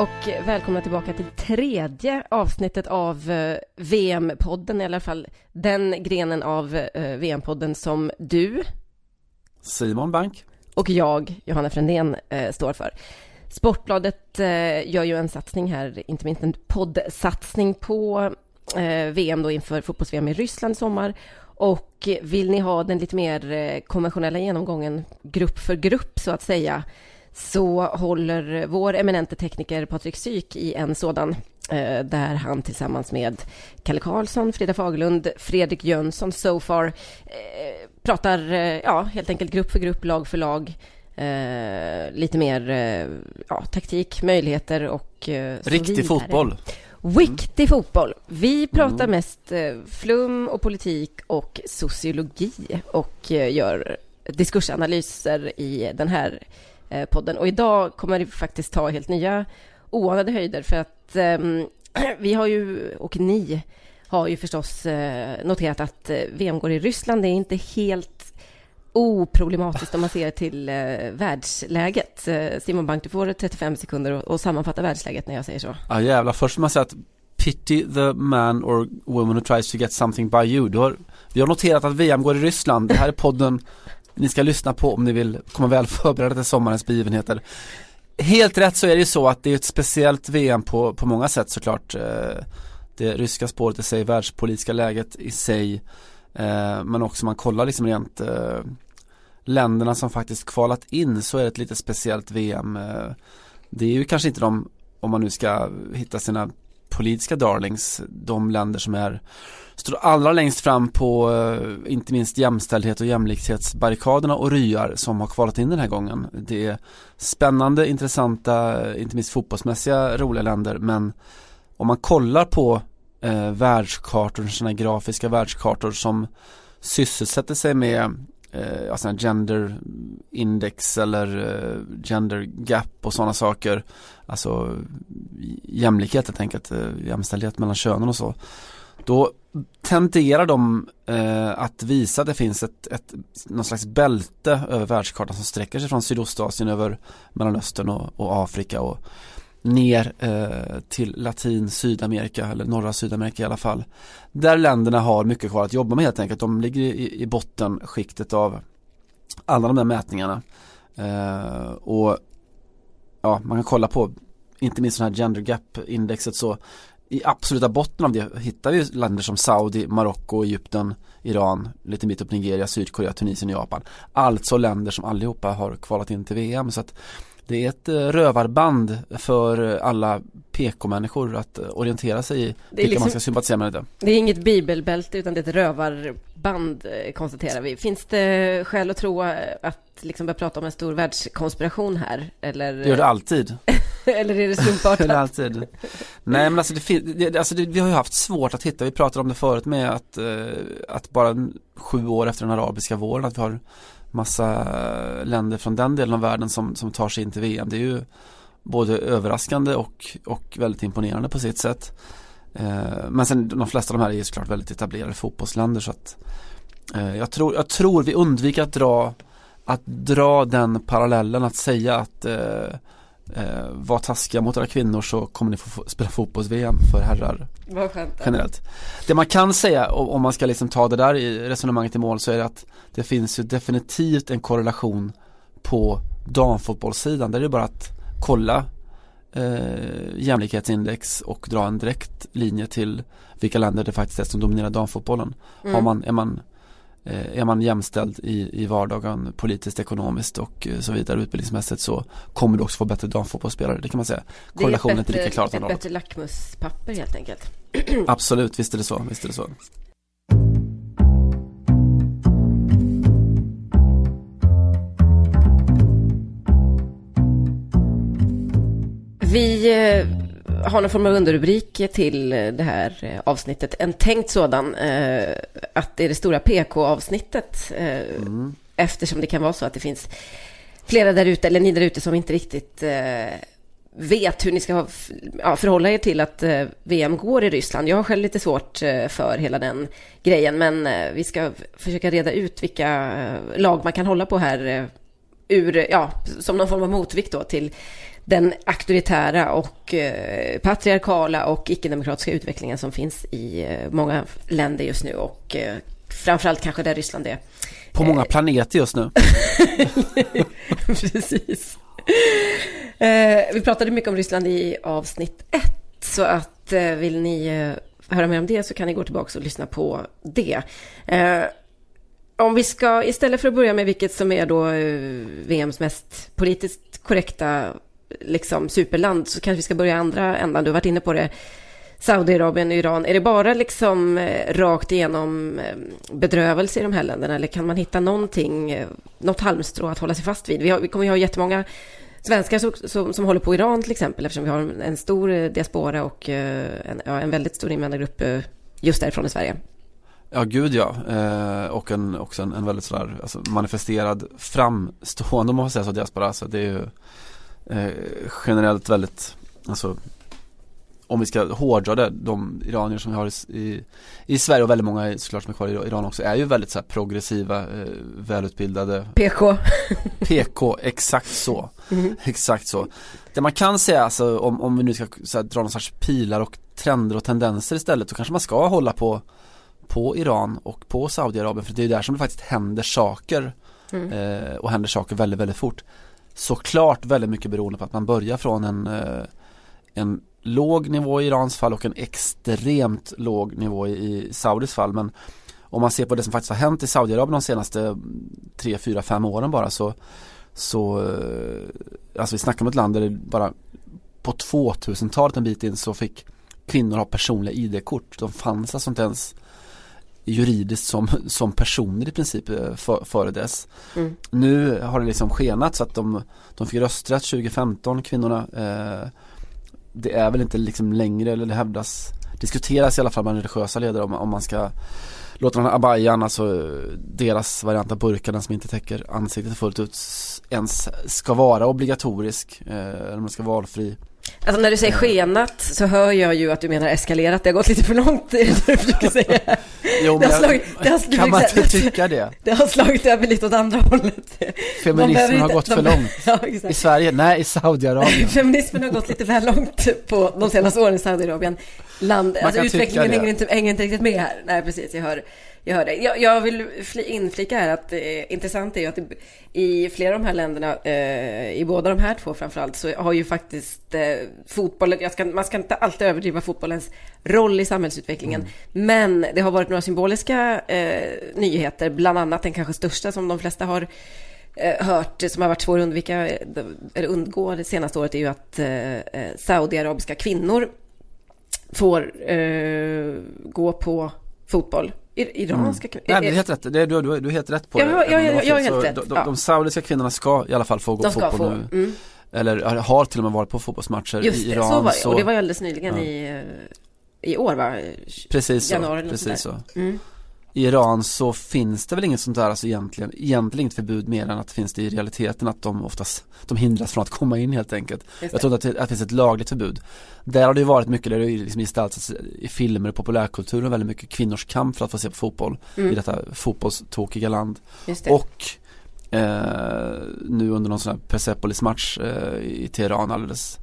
och välkomna tillbaka till tredje avsnittet av eh, VM-podden, i alla fall den grenen av eh, VM-podden som du Simon Bank och jag, Johanna Frändén, eh, står för. Sportbladet gör ju en satsning här, inte minst en poddsatsning på VM då inför fotbolls-VM i Ryssland i sommar. Och vill ni ha den lite mer konventionella genomgången grupp för grupp så att säga så håller vår eminente tekniker Patrik Syk i en sådan eh, där han tillsammans med Kalle Karlsson, Frida Fagerlund, Fredrik Jönsson, So far eh, pratar eh, ja, helt enkelt grupp för grupp, lag för lag. Lite mer ja, taktik, möjligheter och eh, Riktig fotboll. Viktig fotboll. Vi pratar mm. mest flum och politik och sociologi och gör diskursanalyser i den här Eh, podden. Och idag kommer det faktiskt ta helt nya oanade höjder för att eh, vi har ju, och ni har ju förstås eh, noterat att eh, VM går i Ryssland. Det är inte helt oproblematiskt om man ser till eh, världsläget. Eh, Simon Bank, du får 35 sekunder och sammanfatta världsläget när jag säger så. Ja jävlar, först måste man säga att pity the man or woman who tries to get something by you. Du har, vi har noterat att VM går i Ryssland. Det här är podden ni ska lyssna på om ni vill komma väl förberedda till sommarens begivenheter. Helt rätt så är det ju så att det är ett speciellt VM på, på många sätt såklart. Eh, det ryska spåret i sig, världspolitiska läget i sig. Eh, men också man kollar liksom rent eh, länderna som faktiskt kvalat in så är det ett lite speciellt VM. Det är ju kanske inte de, om man nu ska hitta sina politiska darlings, de länder som är står allra längst fram på eh, inte minst jämställdhet och jämlikhetsbarrikaderna och ryar som har kvalat in den här gången. Det är spännande, intressanta, eh, inte minst fotbollsmässiga roliga länder men om man kollar på eh, världskartor, sådana grafiska världskartor som sysselsätter sig med eh, alltså gender index eller eh, gender gap och sådana saker. Alltså jämlikhet helt enkelt, eh, jämställdhet mellan könen och så. Då tenderar de eh, att visa att det finns ett, ett, någon slags bälte över världskartan som sträcker sig från Sydostasien över Mellanöstern och, och Afrika och ner eh, till Latin, Sydamerika eller norra Sydamerika i alla fall. Där länderna har mycket kvar att jobba med helt enkelt. De ligger i, i bottenskiktet av alla de där mätningarna. Eh, och ja, man kan kolla på inte minst den här gender gap indexet så i absoluta botten av det hittar vi länder som Saudi, Marocko, Egypten, Iran, lite mitt upp Nigeria, Sydkorea, Tunisien, Japan. Alltså länder som allihopa har kvalat in till VM så att det är ett eh, rövarband för alla PK-människor att eh, orientera sig i vilka liksom, man ska sympatisera med. Det. det är inget bibelbälte utan det är ett rövarband eh, konstaterar vi. Finns det skäl att tro att liksom börja prata om en stor världskonspiration här? Eller? Det gör det alltid. eller är det slumpartat? det alltid. Nej men alltså, det, det, alltså det, vi har ju haft svårt att hitta, vi pratade om det förut med att, att bara sju år efter den arabiska våren att vi har massa länder från den delen av världen som, som tar sig in till VM. Det är ju både överraskande och, och väldigt imponerande på sitt sätt. Eh, men sen de flesta av de här är ju såklart väldigt etablerade fotbollsländer så att eh, jag, tror, jag tror vi undviker att dra att dra den parallellen att säga att eh, eh, var taskiga mot era kvinnor så kommer ni få spela fotbolls-VM för herrar. Vad skönt. Generellt. Det man kan säga om man ska liksom ta det där i resonemanget i mål så är det att det finns ju definitivt en korrelation på damfotbollssidan. Där är det bara att kolla eh, jämlikhetsindex och dra en direkt linje till vilka länder det faktiskt är som dominerar damfotbollen. Mm. Har man, är man Eh, är man jämställd i, i vardagen politiskt, ekonomiskt och eh, så vidare utbildningsmässigt så kommer du också få bättre damfotbollsspelare. Det kan man säga. Korrelationen är inte lika klar. Det är ett bättre lackmuspapper helt enkelt. Absolut, visst är det så. Visst är det så. Vi eh, har någon form av underrubrik till det här avsnittet. En tänkt sådan, eh, att det är det stora PK-avsnittet. Eh, mm. Eftersom det kan vara så att det finns flera där ute, eller ni där ute som inte riktigt eh, vet hur ni ska ja, förhålla er till att eh, VM går i Ryssland. Jag har själv lite svårt eh, för hela den grejen, men eh, vi ska försöka reda ut vilka lag man kan hålla på här ur, ja, som någon form av motvikt då till den auktoritära och eh, patriarkala och icke-demokratiska utvecklingen som finns i eh, många länder just nu och eh, framförallt kanske där Ryssland är. På många planeter just nu. Precis. Eh, vi pratade mycket om Ryssland i avsnitt ett, så att eh, vill ni eh, höra mer om det så kan ni gå tillbaka och lyssna på det. Om vi ska, istället för att börja med vilket som är då eh, VMs mest politiskt korrekta liksom superland så kanske vi ska börja andra ändan. Du har varit inne på det. Saudiarabien, Iran. Är det bara liksom eh, rakt igenom eh, bedrövelse i de här länderna eller kan man hitta någonting, något halmstrå att hålla sig fast vid? Vi, har, vi kommer ju ha jättemånga svenskar som, som, som, håller på Iran till exempel eftersom vi har en, en stor diaspora och en, ja, en väldigt stor invandrargrupp just därifrån i Sverige. Ja, gud ja. Eh, och en, också en, en väldigt sådär alltså manifesterad framstående, om man får säga så, diaspora. Alltså, det är ju eh, generellt väldigt, alltså om vi ska hårdra det, de iranier som vi har i, i, i Sverige och väldigt många såklart som är kvar i Iran också är ju väldigt så här progressiva, eh, välutbildade PK PK, exakt så mm. Exakt så Det man kan säga alltså om, om vi nu ska här, dra någon sorts pilar och trender och tendenser istället så kanske man ska hålla på på Iran och på Saudiarabien för det är där som det faktiskt händer saker mm. eh, och händer saker väldigt, väldigt fort Såklart väldigt mycket beroende på att man börjar från en, eh, en låg nivå i Irans fall och en extremt låg nivå i Saudis fall. Men om man ser på det som faktiskt har hänt i Saudiarabien de senaste 3, 4, 5 åren bara så, så eh, alltså vi snackar om ett land där det bara på 2000-talet en bit in så fick kvinnor ha personliga ID-kort. De fanns alltså inte ens juridiskt som, som personer i princip eh, för, före dess. Mm. Nu har det liksom skenat så att de, de fick rösträtt 2015 kvinnorna eh, det är väl inte liksom längre, eller det hävdas, diskuteras i alla fall bland religiösa ledare om, om man ska låta den här abayan, alltså deras variant av burkan som inte täcker ansiktet fullt ut ens ska vara obligatorisk, eh, eller man ska vara valfri. Alltså när du säger skenat så hör jag ju att du menar eskalerat, det har gått lite för långt i det du försöker säga. Jo, men slagit, har, kan man inte tycka det? Det har slagit över lite åt andra hållet. Feminismen har gått för långt. Ja, I Sverige? Nej, i Saudiarabien. Feminismen har gått lite väl långt på de senaste åren i Saudiarabien. Land, alltså utvecklingen hänger inte, hänger inte riktigt med här. Nej, precis, jag hör jag hör det. Jag, jag vill inflika här att eh, intressant är ju att i flera av de här länderna, eh, i båda de här två framförallt, så har ju faktiskt eh, fotbollen, ska, man ska inte alltid överdriva fotbollens roll i samhällsutvecklingen, mm. men det har varit några symboliska eh, nyheter, bland annat den kanske största som de flesta har eh, hört, som har varit svår att undvika, eller undgå det senaste året, är ju att eh, eh saudiarabiska kvinnor får gå på fotboll iranska mm. Nej, det är helt rätt. Det du, du, du är helt rätt på ja, det. Ja, ja, jag är helt rätt. De, de, de saudiska kvinnorna ska i alla fall få gå på fotboll få. nu. Mm. Eller har till och med varit på fotbollsmatcher Just i Iran. så var det. Och det var ju alldeles nyligen ja. i, i år va? Precis Januari så. Precis så. Mm Iran så finns det väl inget sånt där, alltså egentligen, egentligen inget förbud mer än att det finns det i realiteten att de oftast, de hindras från att komma in helt enkelt. Jag tror inte att det, att det finns ett lagligt förbud. Där har det ju varit mycket, där det liksom gestaltats i filmer och populärkulturen väldigt mycket kvinnors kamp för att få se på fotboll mm. i detta fotbollstokiga land. Och eh, nu under någon sån här Persepolis-match eh, i Teheran alldeles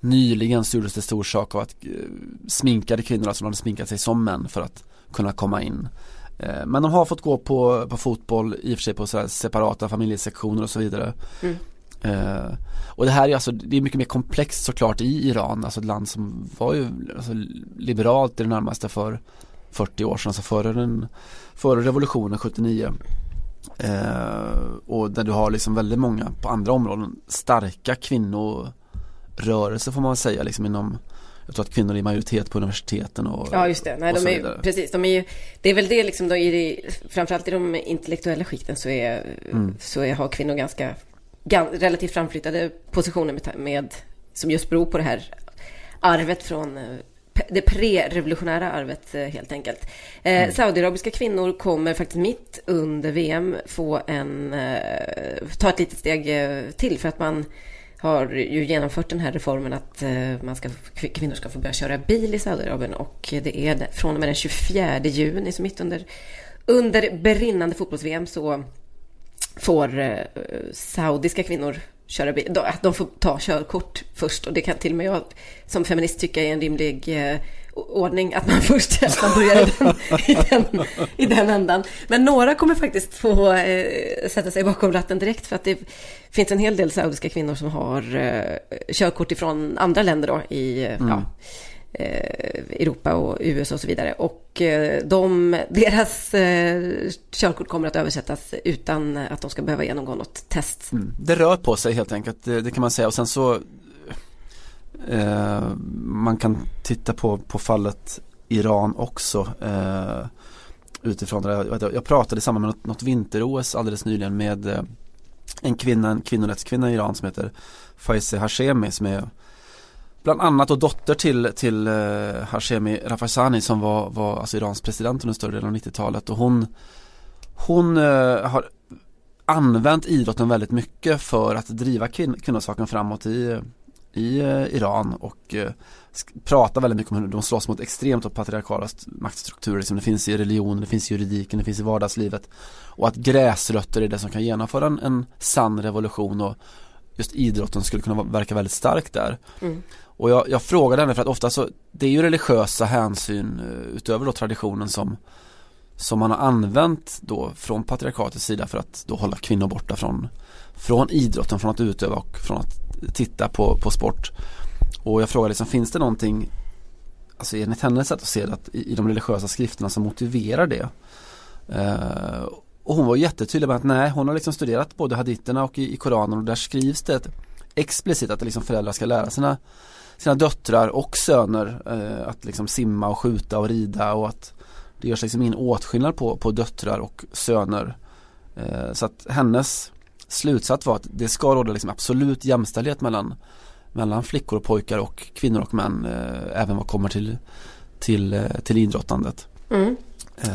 nyligen så gjordes det stor sak av att eh, sminkade kvinnor, alltså de hade sminkat sig som män för att kunna komma in. Eh, men de har fått gå på, på fotboll i och för sig på så separata familjesektioner och så vidare. Mm. Eh, och det här är alltså, det är mycket mer komplext såklart i Iran, alltså ett land som var ju alltså, liberalt i det närmaste för 40 år sedan, alltså före, den, före revolutionen 79. Eh, och där du har liksom väldigt många på andra områden starka kvinnorörelser får man säga liksom inom jag tror att kvinnor är i majoritet på universiteten och Ja just det, nej de är precis, de är ju Det är väl det liksom, då i det, framförallt i de intellektuella skikten så är, mm. så är, har kvinnor ganska, relativt framflyttade positioner med, med, som just beror på det här arvet från eh, det pre-revolutionära arvet eh, helt enkelt. Eh, mm. Saudiarabiska kvinnor kommer faktiskt mitt under VM få en, ta ett litet steg till för att man har ju genomfört den här reformen att eh, man ska, kvinnor ska få börja köra bil i Saudiarabien. Och det är från och med den 24 juni, så mitt under, under brinnande fotbolls-VM så får eh, saudiska kvinnor köra bil. De, de får ta körkort först och det kan till och med jag som feminist tycka är en rimlig eh, ordning att man först att man börjar i den, i, den, i den ändan. Men några kommer faktiskt få eh, sätta sig bakom ratten direkt för att det finns en hel del saudiska kvinnor som har eh, körkort ifrån andra länder då i eh, mm. ja, Eh, Europa och USA och så vidare. Och eh, de, deras eh, körkort kommer att översättas utan att de ska behöva genomgå något test. Mm. Det rör på sig helt enkelt, det, det kan man säga. Och sen så Eh, man kan titta på, på fallet Iran också eh, utifrån det. Jag, jag pratade i samband med något, något vinter-OS alldeles nyligen med en kvinna, en kvinnorättskvinna i Iran som heter Faizeh Hashemi som är bland annat och dotter till, till uh, Hashemi Rafsanjani som var, var alltså Irans president under större delen av 90-talet och hon hon uh, har använt idrotten väldigt mycket för att driva kvin kvinnosaken framåt i i eh, Iran och pratar väldigt mycket om hur de slåss mot extremt och patriarkala maktstrukturer. som det finns i religionen, det finns i juridiken, det finns i vardagslivet. Och att gräsrötter är det som kan genomföra en, en sann revolution och just idrotten skulle kunna verka väldigt stark där. Mm. Och jag, jag frågade henne för att ofta så, det är ju religiösa hänsyn eh, utöver då traditionen som som man har använt då från patriarkatets sida för att då hålla kvinnor borta från, från idrotten, från att utöva och från att titta på, på sport. Och jag frågade liksom, finns det någonting, alltså enligt hennes sätt att se det, att i, i de religiösa skrifterna som motiverar det? Eh, och hon var jättetydlig med att nej, hon har liksom studerat både haditerna och i, i Koranen och där skrivs det explicit att liksom föräldrar ska lära sina, sina döttrar och söner eh, att liksom simma och skjuta och rida och att det görs liksom ingen åtskillnad på, på döttrar och söner. Eh, så att hennes slutsats var att det ska råda liksom absolut jämställdhet mellan, mellan flickor och pojkar och kvinnor och män eh, även vad kommer till, till, eh, till idrottandet. Mm. Eh,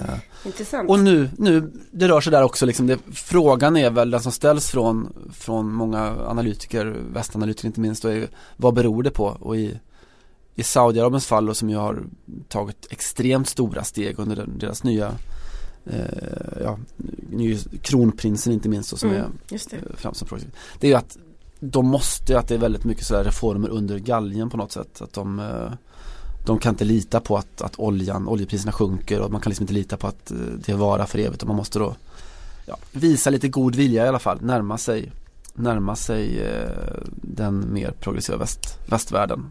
Intressant. Och nu, nu, det rör sig där också liksom, det, frågan är väl den som ställs från, från många analytiker, västanalytiker inte minst, och är, vad beror det på? Och i, i Saudiarabiens fall och som ju har tagit extremt stora steg under den, deras nya eh, ja, kronprinsen inte minst och som mm, är. Eh, fram som Det är ju att de måste, att det är väldigt mycket sådär reformer under galgen på något sätt. Att de, eh, de kan inte lita på att, att oljan, oljepriserna sjunker och man kan liksom inte lita på att eh, det är vara för evigt och man måste då ja, visa lite god vilja i alla fall, närma sig närma sig eh, den mer progressiva väst, västvärlden.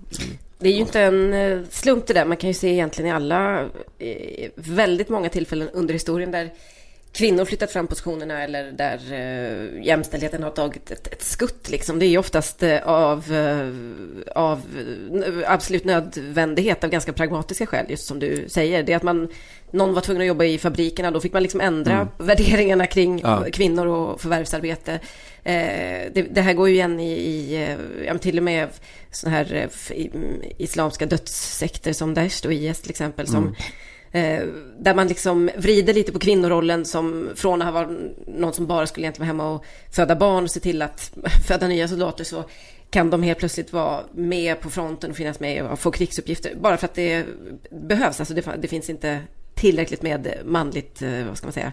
Det är ju inte en eh, slump det där. Man kan ju se egentligen i alla, eh, väldigt många tillfällen under historien där kvinnor flyttat fram positionerna eller där uh, jämställdheten har tagit ett, ett skutt. Liksom. Det är ju oftast uh, av, uh, av absolut nödvändighet, av ganska pragmatiska skäl, just som du säger. Det är att man, någon var tvungen att jobba i fabrikerna, då fick man liksom ändra mm. värderingarna kring ja. kvinnor och förvärvsarbete. Det, det, här går ju igen i, i ja, till och med sådana här islamska dödssekter som Daesh och IS till exempel, som mm Eh, där man liksom vrider lite på kvinnorollen som från att ha varit någon som bara skulle egentligen vara hemma och föda barn och se till att föda nya soldater så kan de helt plötsligt vara med på fronten och finnas med och få krigsuppgifter. Bara för att det behövs. Alltså det, det finns inte tillräckligt med manligt, eh, vad ska man säga,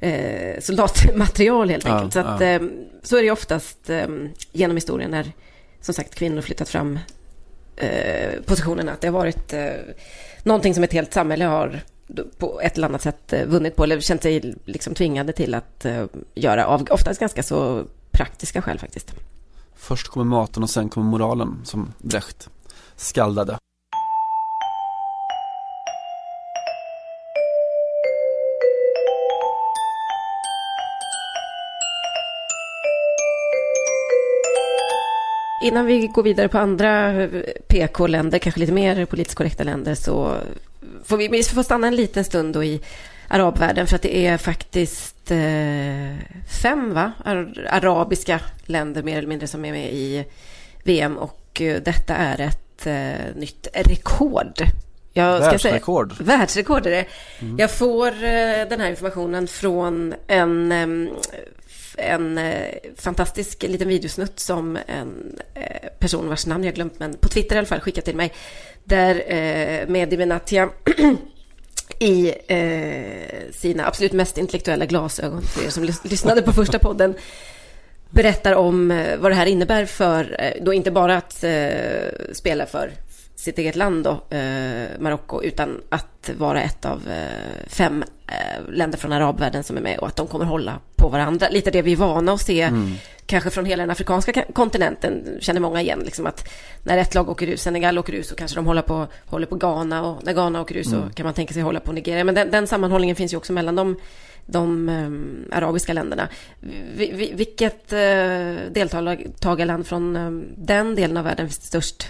eh, soldatmaterial helt enkelt. Ja, så, att, ja. eh, så är det oftast eh, genom historien när som sagt kvinnor flyttat fram eh, positionerna. Att det har varit eh, någonting som ett helt samhälle har på ett eller annat sätt eh, vunnit på eller känt sig liksom tvingade till att eh, göra av oftast ganska så praktiska skäl faktiskt. Först kommer maten och sen kommer moralen som Brecht skaldade. Innan vi går vidare på andra PK-länder, kanske lite mer politiskt korrekta länder, så får vi, vi får stanna en liten stund då i arabvärlden, för att det är faktiskt eh, fem va? arabiska länder mer eller mindre som är med i VM och eh, detta är ett eh, nytt rekord. Jag ska världsrekord. Säga, världsrekord är det. Mm. Jag får eh, den här informationen från en en eh, fantastisk liten videosnutt som en eh, person vars namn jag glömt, men på Twitter i alla fall, skickat till mig. Där eh, Mehdi Benatia i eh, sina absolut mest intellektuella glasögon, för er som lys lyssnade på första podden, berättar om eh, vad det här innebär för, eh, då inte bara att eh, spela för sitt eget land då, eh, Marocko, utan att vara ett av eh, fem eh, länder från arabvärlden som är med och att de kommer hålla på varandra. Lite det vi är vana att se, mm. kanske från hela den afrikanska kontinenten, känner många igen, liksom att när ett lag åker ut, Senegal åker ut, så kanske de håller på, håller på Ghana och när Ghana åker ut så mm. kan man tänka sig hålla på Nigeria. Men den, den sammanhållningen finns ju också mellan de, de um, arabiska länderna. Vi, vilket uh, deltagarland från um, den delen av världen finns störst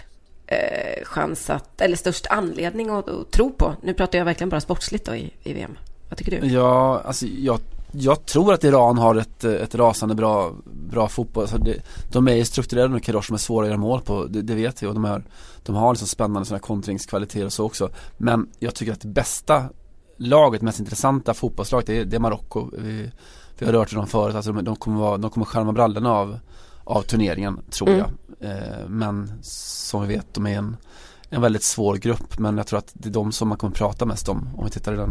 eh, chans att, eller störst anledning att, att, tro på? Nu pratar jag verkligen bara sportsligt då i, i VM. Vad tycker du? Ja, alltså jag, jag tror att Iran har ett, ett rasande bra, bra fotboll. Alltså det, de är ju strukturerade med Kadosh som är svåra att göra mål på, det, det, vet vi. Och de, är, de har liksom spännande sådana kontringskvaliteter och så också. Men jag tycker att det bästa laget, mest intressanta fotbollslaget, det är, är Marocko. Vi, vi har rört dem förut, alltså de, de kommer, vara, de kommer skärma brallorna av, av turneringen, tror mm. jag. Eh, men som vi vet, de är en, en väldigt svår grupp. Men jag tror att det är de som man kommer prata mest om, om vi tittar i den,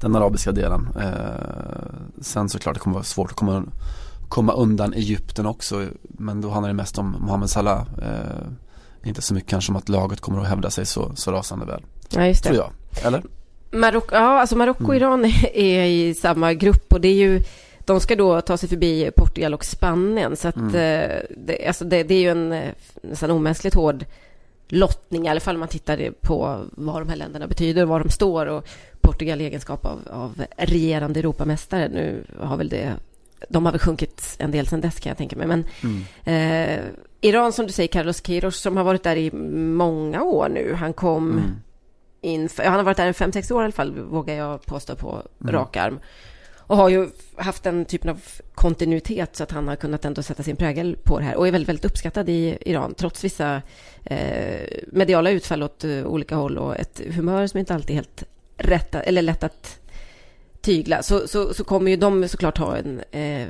den arabiska delen. Eh, sen såklart det kommer vara svårt att komma, komma undan Egypten också. Men då handlar det mest om Mohamed Salah. Eh, inte så mycket kanske om att laget kommer att hävda sig så, så rasande väl. Ja, just det. Tror jag. Eller? Marocko, ja, alltså Marocko och mm. Iran är i samma grupp och det är ju de ska då ta sig förbi Portugal och Spanien. Så att mm. Eh, det, alltså det, det, är ju en eh, nästan omänskligt hård lottning, i alla fall om man tittar på vad de här länderna betyder, var de står. Och Portugal i egenskap av, av regerande Europamästare, nu har väl det de har väl sjunkit en del sedan dess kan jag tänka mig. Men mm. eh, Iran, som du säger, Carlos Queiroz, som har varit där i många år nu. Han kom mm. in, han har varit där i fem, sex år i alla fall, vågar jag påstå på mm. rak arm. Och har ju haft den typen av kontinuitet så att han har kunnat ändå sätta sin prägel på det här. Och är väldigt, väldigt uppskattad i Iran, trots vissa eh, mediala utfall åt uh, olika håll och ett humör som inte alltid är helt rätt, eller lätt att tygla. Så, så, så kommer ju de såklart ha en eh,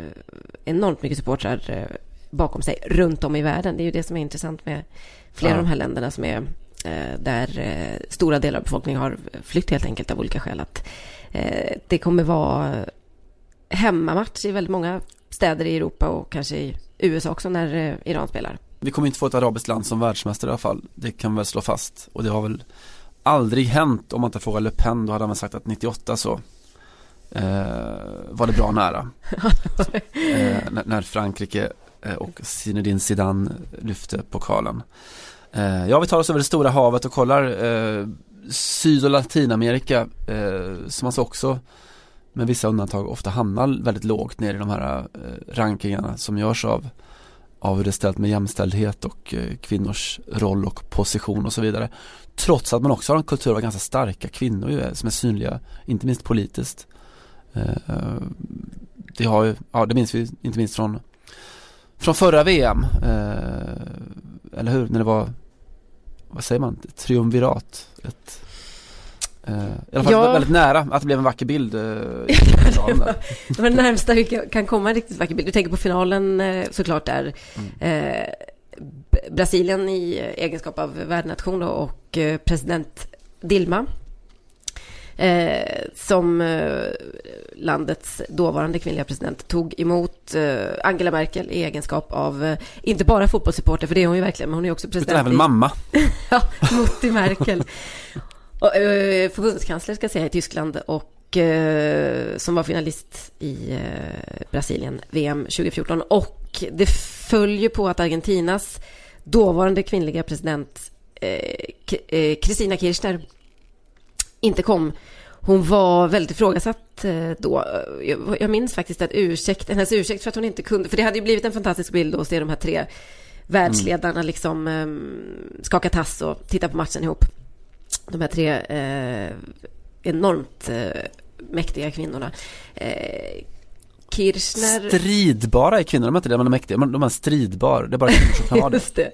enormt mycket supportrar eh, bakom sig runt om i världen. Det är ju det som är intressant med flera ja. av de här länderna som är eh, där eh, stora delar av befolkningen har flytt helt enkelt av olika skäl. Att, eh, det kommer vara hemmamatch i väldigt många städer i Europa och kanske i USA också när eh, Iran spelar. Vi kommer inte få ett arabiskt land som världsmästare i alla fall. Det kan vi väl slå fast. Och det har väl aldrig hänt om man inte frågar Le Pen. Då hade han väl sagt att 98 så eh, var det bra nära. eh, när, Frankrike eh, och Zinedine Zidane lyfte pokalen. Eh, ja, vi tar oss över det stora havet och kollar eh, Syd och Latinamerika som alltså också med vissa undantag ofta hamnar väldigt lågt ner i de här eh, rankingarna som görs av, av hur det är ställt med jämställdhet och eh, kvinnors roll och position och så vidare. Trots att man också har en kultur av ganska starka kvinnor ju, eh, som är synliga, inte minst politiskt. Eh, det har ju, ja det minns vi inte minst från från förra VM, eh, eller hur? När det var, vad säger man, ett triumvirat, ett Uh, I alla fall ja. väldigt nära att det blev en vacker bild. Uh, det var det närmsta vi kan komma en riktigt vacker bild. Du tänker på finalen uh, såklart där. Mm. Brasilien i egenskap av värdnation och president Dilma. som landets dåvarande kvinnliga president tog emot Angela Merkel i egenskap av, inte bara fotbollssupporter, för det är hon ju verkligen, men hon är också president. Utan även i, mamma. ja, Mutti Merkel. Och, eh, förbundskansler ska jag säga i Tyskland och eh, som var finalist i eh, Brasilien, VM 2014. Och det följer på att Argentinas dåvarande kvinnliga president Kristina eh, Kirchner inte kom. Hon var väldigt ifrågasatt eh, då. Jag, jag minns faktiskt att ursäkt, hennes ursäkt för att hon inte kunde, för det hade ju blivit en fantastisk bild att se de här tre världsledarna mm. liksom eh, skaka tass och titta på matchen ihop de här tre eh, enormt eh, mäktiga kvinnorna. Eh, Kirchner... Stridbara är kvinnor, de är inte det, men de är mäktiga, de är stridbar, det är bara kvinnor som kan vara det. Just det,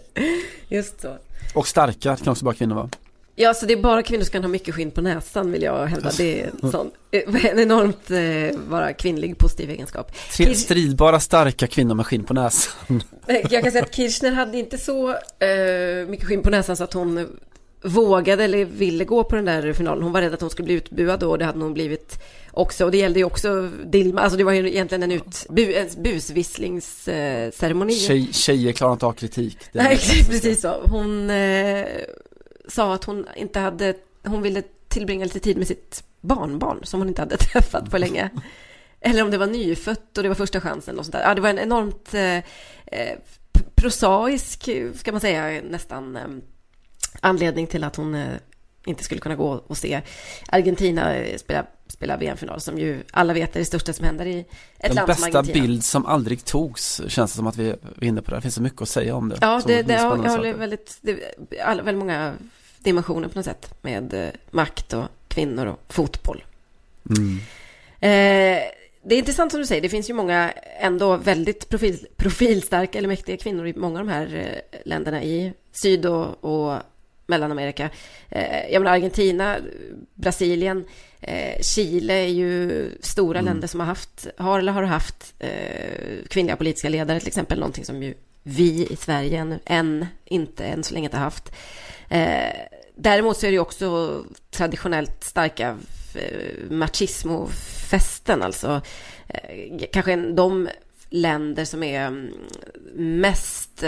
just så. Och starka kan också bara kvinnor vara. Ja, så det är bara kvinnor som kan ha mycket skinn på näsan vill jag hävda. Det är en, sån, eh, en enormt eh, bara kvinnlig positiv egenskap. Tre stridbara, starka kvinnor med skinn på näsan. Jag kan säga att Kirchner hade inte så eh, mycket skinn på näsan så att hon vågade eller ville gå på den där finalen. Hon var rädd att hon skulle bli utbuad då och det hade hon blivit också. Och det gällde ju också Dilma, alltså det var ju egentligen en, ut, bu, en busvisslingsceremoni. Tjej, tjejer klarar inte av kritik. Nej, precis så. Hon eh, sa att hon inte hade, hon ville tillbringa lite tid med sitt barnbarn som hon inte hade träffat på länge. Eller om det var nyfött och det var första chansen och sånt där. Ja, det var en enormt eh, eh prosaisk, ska man säga, nästan eh, anledning till att hon eh, inte skulle kunna gå och se Argentina spela, spela VM-final som ju alla vet är det största som händer i ett Den land som bästa Argentina. bild som aldrig togs känns det som att vi är inne på det. Det finns så mycket att säga om det. Ja, det, det, jag, jag håller väldigt, det, alla, väldigt många dimensioner på något sätt med eh, makt och kvinnor och fotboll. Mm. Eh, det är intressant som du säger, det finns ju många ändå väldigt profil, profilstarka eller mäktiga kvinnor i många av de här eh, länderna i Syd och, och Mellanamerika. Eh, jag menar Argentina, Brasilien, eh, Chile är ju stora Mm. länder som har haft, har eller har haft eh, kvinnliga politiska ledare till exempel, någonting som ju vi i Sverige än, än inte än så länge inte har haft. Eh, däremot så är det ju också traditionellt starka eh, machismo-fästen, alltså eh, kanske en- de länder som är mm, mest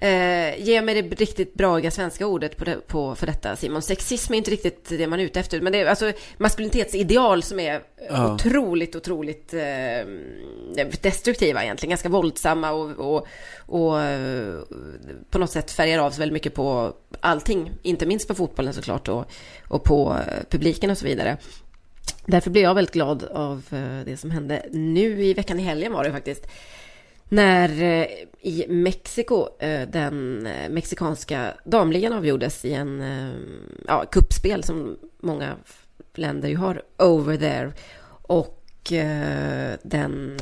eh, ge mig det riktigt braiga svenska ordet på, det, på för detta Simon. Sexism är inte riktigt det man är ute efter. Men det är alltså maskulinitetsideal som är Ja. otroligt, otroligt eh, destruktiva egentligen. Ganska våldsamma och, och, och eh, på något sätt färgar av sig väldigt mycket på allting. Inte minst på fotbollen såklart och, och på eh, publiken och så vidare. Därför blev jag väldigt glad av eh, det som hände nu i veckan i helgen var det faktiskt. När eh, i Mexiko eh, den eh, mexikanska damligan avgjordes i en ja, kuppspel som många länder ju har over there. Och den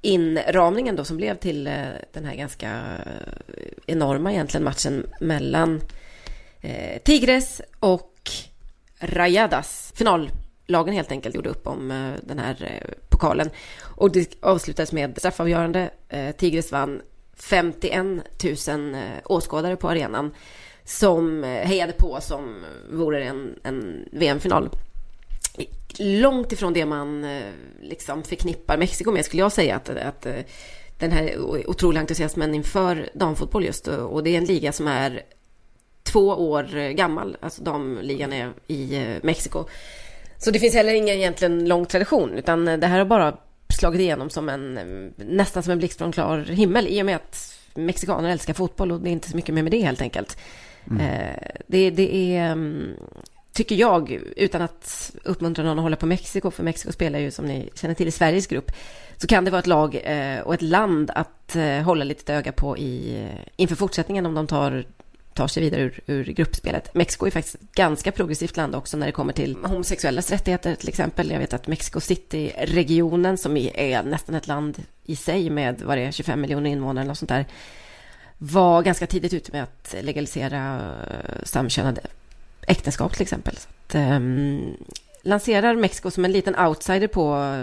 inramningen då som blev till den här ganska enorma egentligen matchen mellan Tigres och Rayadas. Finallagen helt enkelt gjorde upp om den här pokalen. Och det avslutades med straffavgörande. Eh, Tigres vann 51 000 eh, åskådare på arenan som eh, hejade på som vore det en, en VM-final. Långt ifrån det man eh, liksom förknippar Mexiko med skulle jag säga att, att den här otroliga entusiasmen inför damfotboll just och det är en liga som är två år gammal, alltså damligan är i Mexiko. Så det finns heller ingen egentligen lång tradition, utan det här har bara slagit igenom som en, nästan som en blixt från klar himmel, i och med att mexikaner älskar fotboll och det är inte så mycket mer med det helt enkelt. Eh, Det, det är, mm, tycker jag, utan att uppmuntra någon att hålla på Mexiko, för Mexiko spelar ju som ni känner till i Sveriges grupp, så kan det vara ett lag eh, och ett land att eh, hålla lite öga på i, inför fortsättningen om de tar tar sig vidare ur, ur gruppspelet. Mexiko är faktiskt ett ganska progressivt land också när det kommer till homosexuellas rättigheter till exempel. Jag vet att Mexico City-regionen som är nästan ett land i sig med vad det är, 25 miljoner invånare eller sånt där var ganska tidigt ute med att legalisera eh, samkönade äktenskap till exempel. Så att, ehm, lanserar Mexiko som en liten outsider på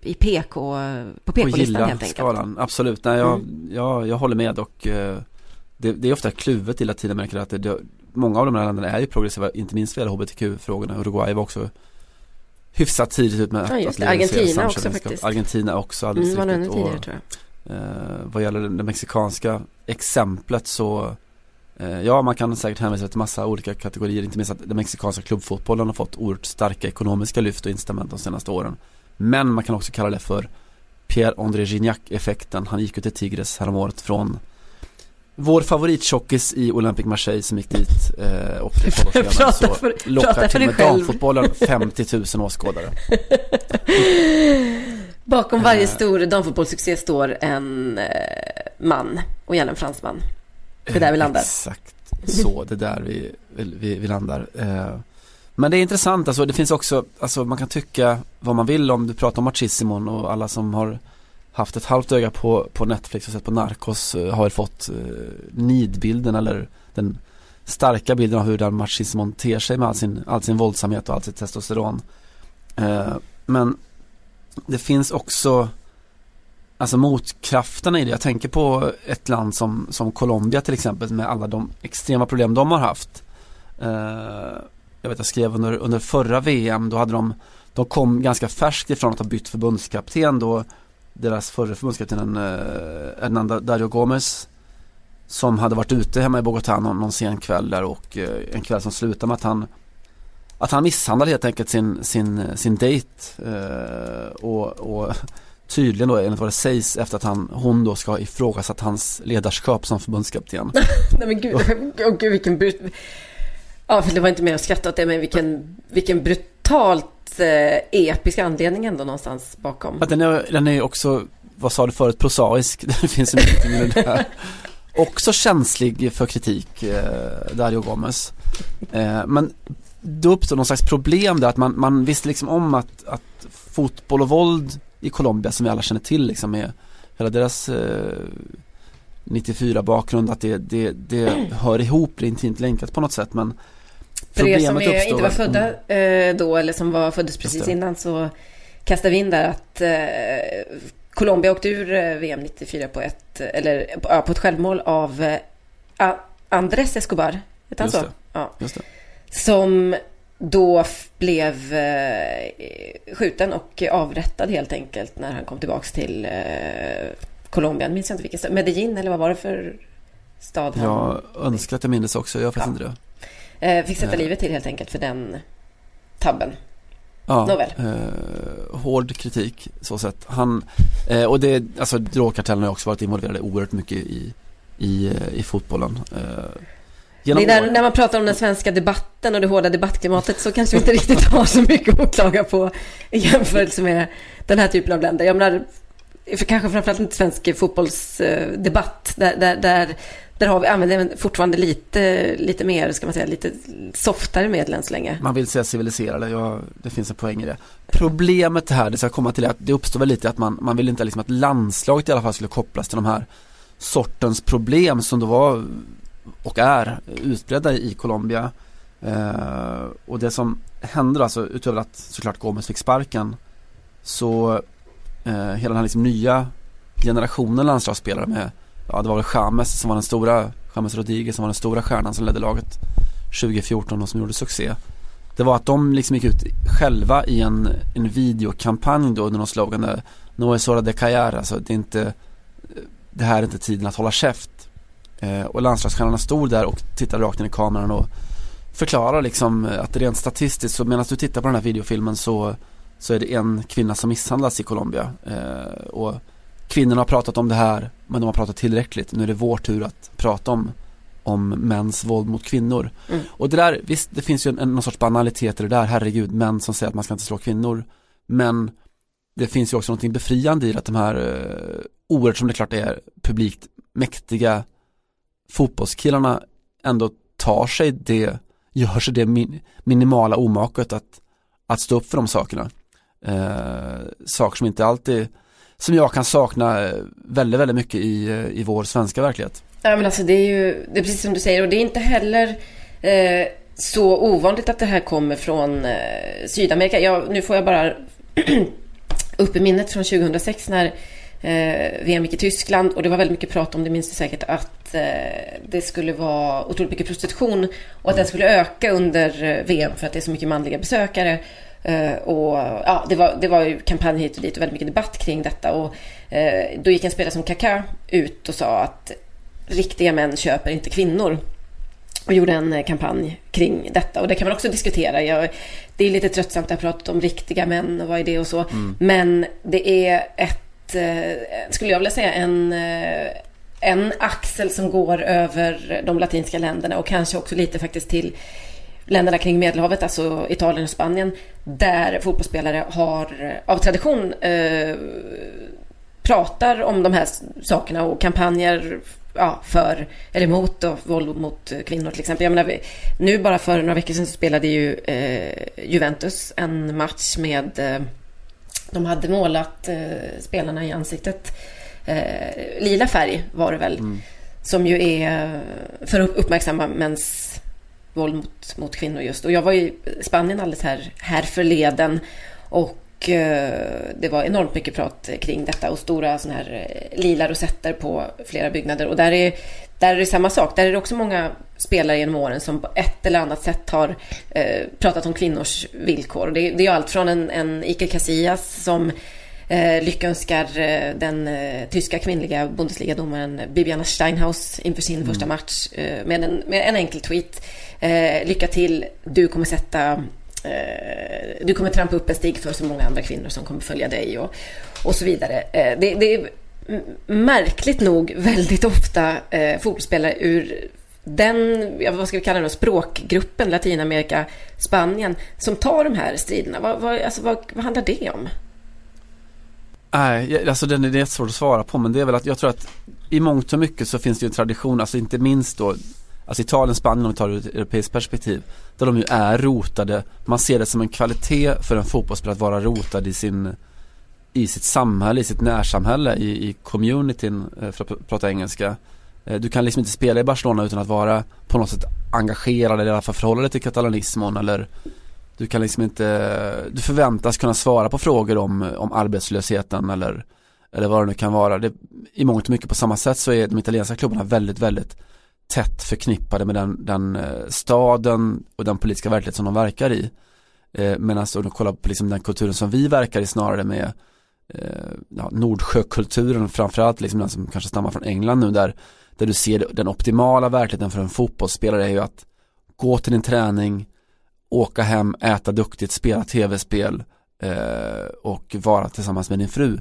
i PK på PK-listan helt enkelt. gilla-skalan, absolut. Nej, jag, Mm. jag, jag håller med och eh, det, det är ofta kluvet i Latinamerika att det, det, många av de här länderna är ju progressiva, inte minst vad gäller HBTQ-frågorna. Uruguay var också hyfsat tidigt ut med att, Ja, just att det. Argentina också faktiskt. Argentina också alldeles Mm, riktigt. tidigare Och, tror jag. eh, vad gäller det, det mexikanska exemplet så eh, Ja, man kan säkert hänvisa till massa olika kategorier, inte minst att den mexikanska klubbfotbollen har fått oerhört starka ekonomiska lyft och incitament de senaste åren. Men man kan också kalla det för Pierre-André Gignac-effekten. Han gick ju till Tigres häromåret från vår favorittjockis i Olympique Marseille som gick dit eh, och ett par år Prata så för- lockar till med damfotbollen 50 000 åskådare. Bakom varje Eh. stor damfotbollssuccé står en eh, man och gärna en fransman. Det är där vi landar. Exakt så, det är där vi, vi, vi landar. Eh, men det är intressant, alltså det finns också, alltså man kan tycka vad man vill om du pratar om Machissimon och alla som har haft ett halvt öga på, på Netflix och sett på Narcos eh, har har fått eh, nidbilden eller den starka bilden av hur den machismon ter sig med all sin, all sin våldsamhet och all sitt testosteron. Eh, men det finns också Alltså motkrafterna i det, jag tänker på ett land som, som Colombia till exempel med alla de extrema problem de har haft. Eh, jag vet jag skrev under, under förra VM, då hade de, de kom ganska färskt ifrån att ha bytt förbundskapten då deras förre förbundskapten eh, Hernando Dario Gomez som hade varit ute hemma i Bogotá någon, någon sen kväll där och eh, en kväll som slutade med att han att han misshandlade helt enkelt sin, sin, sin dejt eh, och, och tydligen då enligt vad det sägs efter att han, hon då ska ha ifrågasatt hans ledarskap som förbundskapten. Nej men gud, oh, gud vilken brut... Ja, för det var inte mer att skratta åt det, men vilken, vilken brutalt eh, episk anledning ändå någonstans bakom. Att den, är, den är också, vad sa du förut, prosaisk. Det finns ju mycket i det där. Också känslig för kritik, eh, Dario Gomez. Eh, men då uppstår någon slags problem där att man, man visste liksom om att, att fotboll och våld i Colombia som vi alla känner till liksom med hela deras eh, 94 bakgrund att det, det, det hör ihop, det är intimt länkat på något sätt men för er som är, inte var födda eh, då eller som var föddes precis innan så kastar vi in där att eh, Colombia åkte ur eh, VM 94 på ett, eller, ja, på ett självmål av eh, Andres Escobar, han så? Ja. Just det. Som då blev eh, skjuten och avrättad helt enkelt när han kom tillbaks till eh, Colombia. Minns jag inte vilken stad. Medellin eller vad var det för stad? Han... Jag önskar att jag minns också, jag har faktiskt ja. inte det. Eh, fick sätta eh. livet till helt enkelt för den tabben. Ja, Nåväl. Eh, hård kritik så sett. Han, eh, och det, alltså drogkartellen har också varit involverade oerhört mycket i, i, i fotbollen. Eh, Genom när, när man pratar om den svenska debatten och det hårda debattklimatet så kanske vi inte riktigt har så mycket att klaga på i jämförelse med den här typen av länder. Jag menar, för kanske framförallt inte svensk fotbollsdebatt, där, där, där, där har vi, använder fortfarande lite, lite mer, ska man säga, lite softare medel än så länge. Man vill säga civiliserade, ja, det finns en poäng i det. Problemet här, det ska komma till, att det uppstår väl lite att man, man vill inte liksom att landslaget i alla fall skulle kopplas till de här sortens problem som då var och är utbredda i Colombia. Eh, och det som händer alltså utöver att såklart Gomes fick sparken så eh, hela den här liksom nya generationen landslagsspelare med, ja det var väl James som var den stora, James Rodriguez som var den stora stjärnan som ledde laget 2014 och som gjorde succé. Det var att de liksom gick ut själva i en, en videokampanj då under någon slogan där No es hora de callar, alltså det är inte Det här är inte tiden att hålla käft Eh, och landslagsstjärnorna stod där och tittade rakt in i kameran och förklarar liksom att rent statistiskt så medan du tittar på den här videofilmen så, så är det en kvinna som misshandlas i Colombia. Eh, och kvinnorna har pratat om det här men de har pratat tillräckligt. Nu är det vår tur att prata om om mäns våld mot kvinnor. Mm. Och det där, visst det finns ju en, någon sorts banalitet i det där, herregud, män som säger att man ska inte slå kvinnor. Men det finns ju också någonting befriande i att de här, eh, oerhört som det klart är, publikt mäktiga fotbollskillarna ändå tar sig det, gör sig det min, minimala omaket att, att stå upp för de sakerna. Eh, saker som inte alltid, som jag kan sakna eh, väldigt, väldigt mycket i, eh, i vår svenska verklighet. Ja men alltså det är ju, det är precis som du säger och det är inte heller eh, så ovanligt att det här kommer från eh, Sydamerika. Jag, nu får jag bara upp i minnet från 2006 när eh, VM gick i Tyskland och det var väldigt mycket prat om, det minns du säkert, att eh, det skulle vara otroligt mycket prostitution och att den skulle öka under eh, VM för att det är så mycket manliga besökare. Uh, och ja, det var, det var ju kampanj hit och dit och väldigt mycket debatt kring detta. Och uh, då gick en spelare som Kaká ut och sa att riktiga män köper inte kvinnor. Och gjorde en eh, kampanj kring detta. Och det kan man också diskutera. Jag, det är lite tröttsamt att prata om riktiga män och vad är det och så. Mm. Men det är ett Eh, skulle jag vilja säga, en, eh, en axel som går över de latinska länderna och kanske också lite faktiskt till länderna kring Medelhavet, alltså Italien och Spanien, där fotbollsspelare har av tradition eh, pratar om de här sakerna och kampanjer ja, för eller mot då, våld mot kvinnor till exempel. Jag menar, nu bara för några veckor sedan så spelade ju eh, Juventus en match med eh, de hade målat eh, spelarna i ansiktet. Eh, lila färg var det väl. Mm. Som ju är för att uppmärksamma mäns våld mot, mot kvinnor just. Och jag var i Spanien alldeles här, här förleden. Och eh, det var enormt mycket prat kring detta och stora såna här eh, lila rosetter på flera byggnader. Och där är, där är det samma sak. Där är det också många spelare genom åren som på ett eller annat sätt har eh, pratat om kvinnors villkor. Det, det är allt från en, en Iker Casillas som eh, lyckönskar den eh, tyska kvinnliga Bundesliga-domaren Bibiana Steinhaus inför sin mm. första match eh, med, en, med en enkel tweet. Eh, lycka till, du kommer sätta eh, du kommer trampa upp en stig för så många andra kvinnor som kommer följa dig och, och så vidare. Eh, det, det, är märkligt nog väldigt ofta eh, fotbollsspelare ur den, vad ska vi kalla det, språkgruppen Latinamerika, Spanien, som tar de här striderna. Vad, vad, alltså, vad, vad handlar det om? Nej, alltså den är jättesvårt att svara på men det är väl att jag tror att i mångt och mycket så finns det ju en tradition, alltså inte minst då Alltså Italien, Spanien om vi tar det ur ett europeiskt perspektiv Där de ju är rotade Man ser det som en kvalitet för en fotbollsspelare att vara rotad i sin I sitt samhälle, i sitt närsamhälle, i, i communityn eh, för att prata engelska eh, Du kan liksom inte spela i Barcelona utan att vara på något sätt engagerad eller i alla fall förhålla dig till katalanismon eller du kan liksom inte, du förväntas kunna svara på frågor om, om arbetslösheten eller, eller vad det nu kan vara. Det, I mångt och mycket på samma sätt så är de italienska klubbarna väldigt, väldigt tätt förknippade med den, den eh, staden och den politiska verklighet som de verkar i. Eh, Medan alltså, om du kollar på liksom den kulturen som vi verkar i snarare med eh, ja, Nordsjökulturen framförallt liksom den som kanske stammar från England nu där, där du ser den optimala verkligheten för en fotbollsspelare är ju att gå till din träning, åka hem, äta duktigt, spela tv-spel eh, och vara tillsammans med din fru.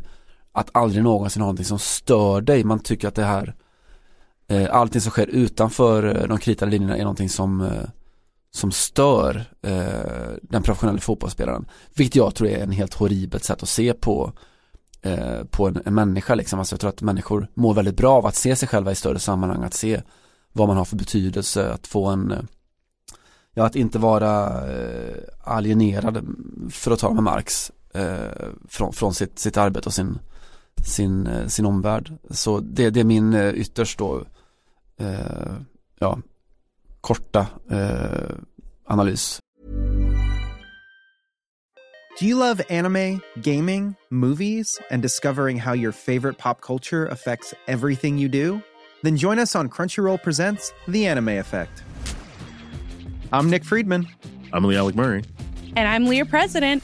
Att aldrig någonsin ha någonting som stör dig. Man tycker att det här eh, Eh, allting som sker utanför eh, de kritade linjerna är någonting som eh, som stör den professionella fotbollsspelaren. Vilket jag tror är en helt horribelt sätt att se på på en, en människa liksom. Alltså jag tror att människor mår väldigt bra av att se sig själva i större sammanhang, att se vad man har för betydelse, att få en ja, att inte vara alienerad, för att tala med Marx, eh, från, från sitt, sitt arbete och sin, sin, sin omvärld. Så det, det är min ytterst då, eh, ja, korta eh, analys. Do you love anime, gaming, movies, and discovering how your favorite pop culture affects everything you do? Then join us on Crunchyroll Presents The Anime Effect. I'm Nick Friedman. I'm Lee Alec Murray. And I'm Leah President.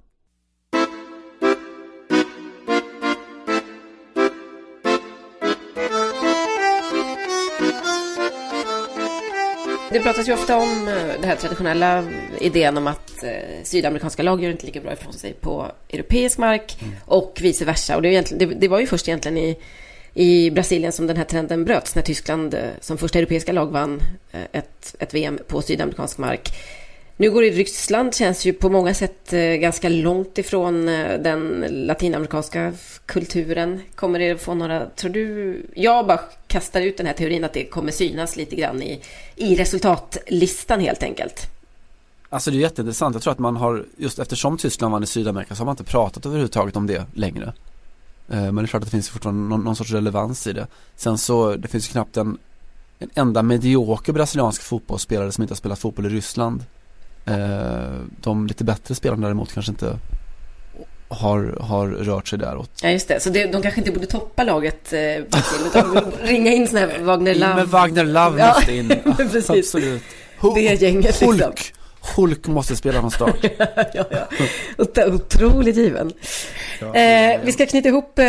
Det pratas ju ofta om eh, den här traditionella idén om att eh, sydamerikanska lag gör inte lika bra ifrån sig på europeisk mark och vice versa. Och det, det, det var ju först egentligen i, i Brasilien som den här trenden bröts när Tyskland eh, som första europeiska lag vann ett, ett VM på sydamerikansk mark. Nu går det i Ryssland, känns ju på många sätt eh, ganska långt ifrån eh, den latinamerikanska kulturen. Kommer det få några, tror du, jag bara kastar ut den här teorin att det kommer synas lite grann i, i resultatlistan helt enkelt. Alltså det är jätteintressant. Jag tror att man har, just eftersom Tyskland vann i Sydamerika så har man inte pratat överhuvudtaget om det längre. Eh, men det är klart att det finns fortfarande någon, någon sorts relevans i det. Sen så, det finns ju knappt en, en enda medioker brasiliansk fotbollsspelare som inte har spelat fotboll i Ryssland. Eh, De lite bättre spelarna däremot kanske inte har, har rört sig däråt. Ja, just det. Så det, de kanske inte borde toppa laget eh, utan ringa in sådana här Wagner In Love. med Wagner Love Ja, måste in. precis. Absolut. Det gänget liksom. Hulk. Måste spela från start. ja, ja. Ot- Otroligt given. Eh, vi ska knyta ihop eh,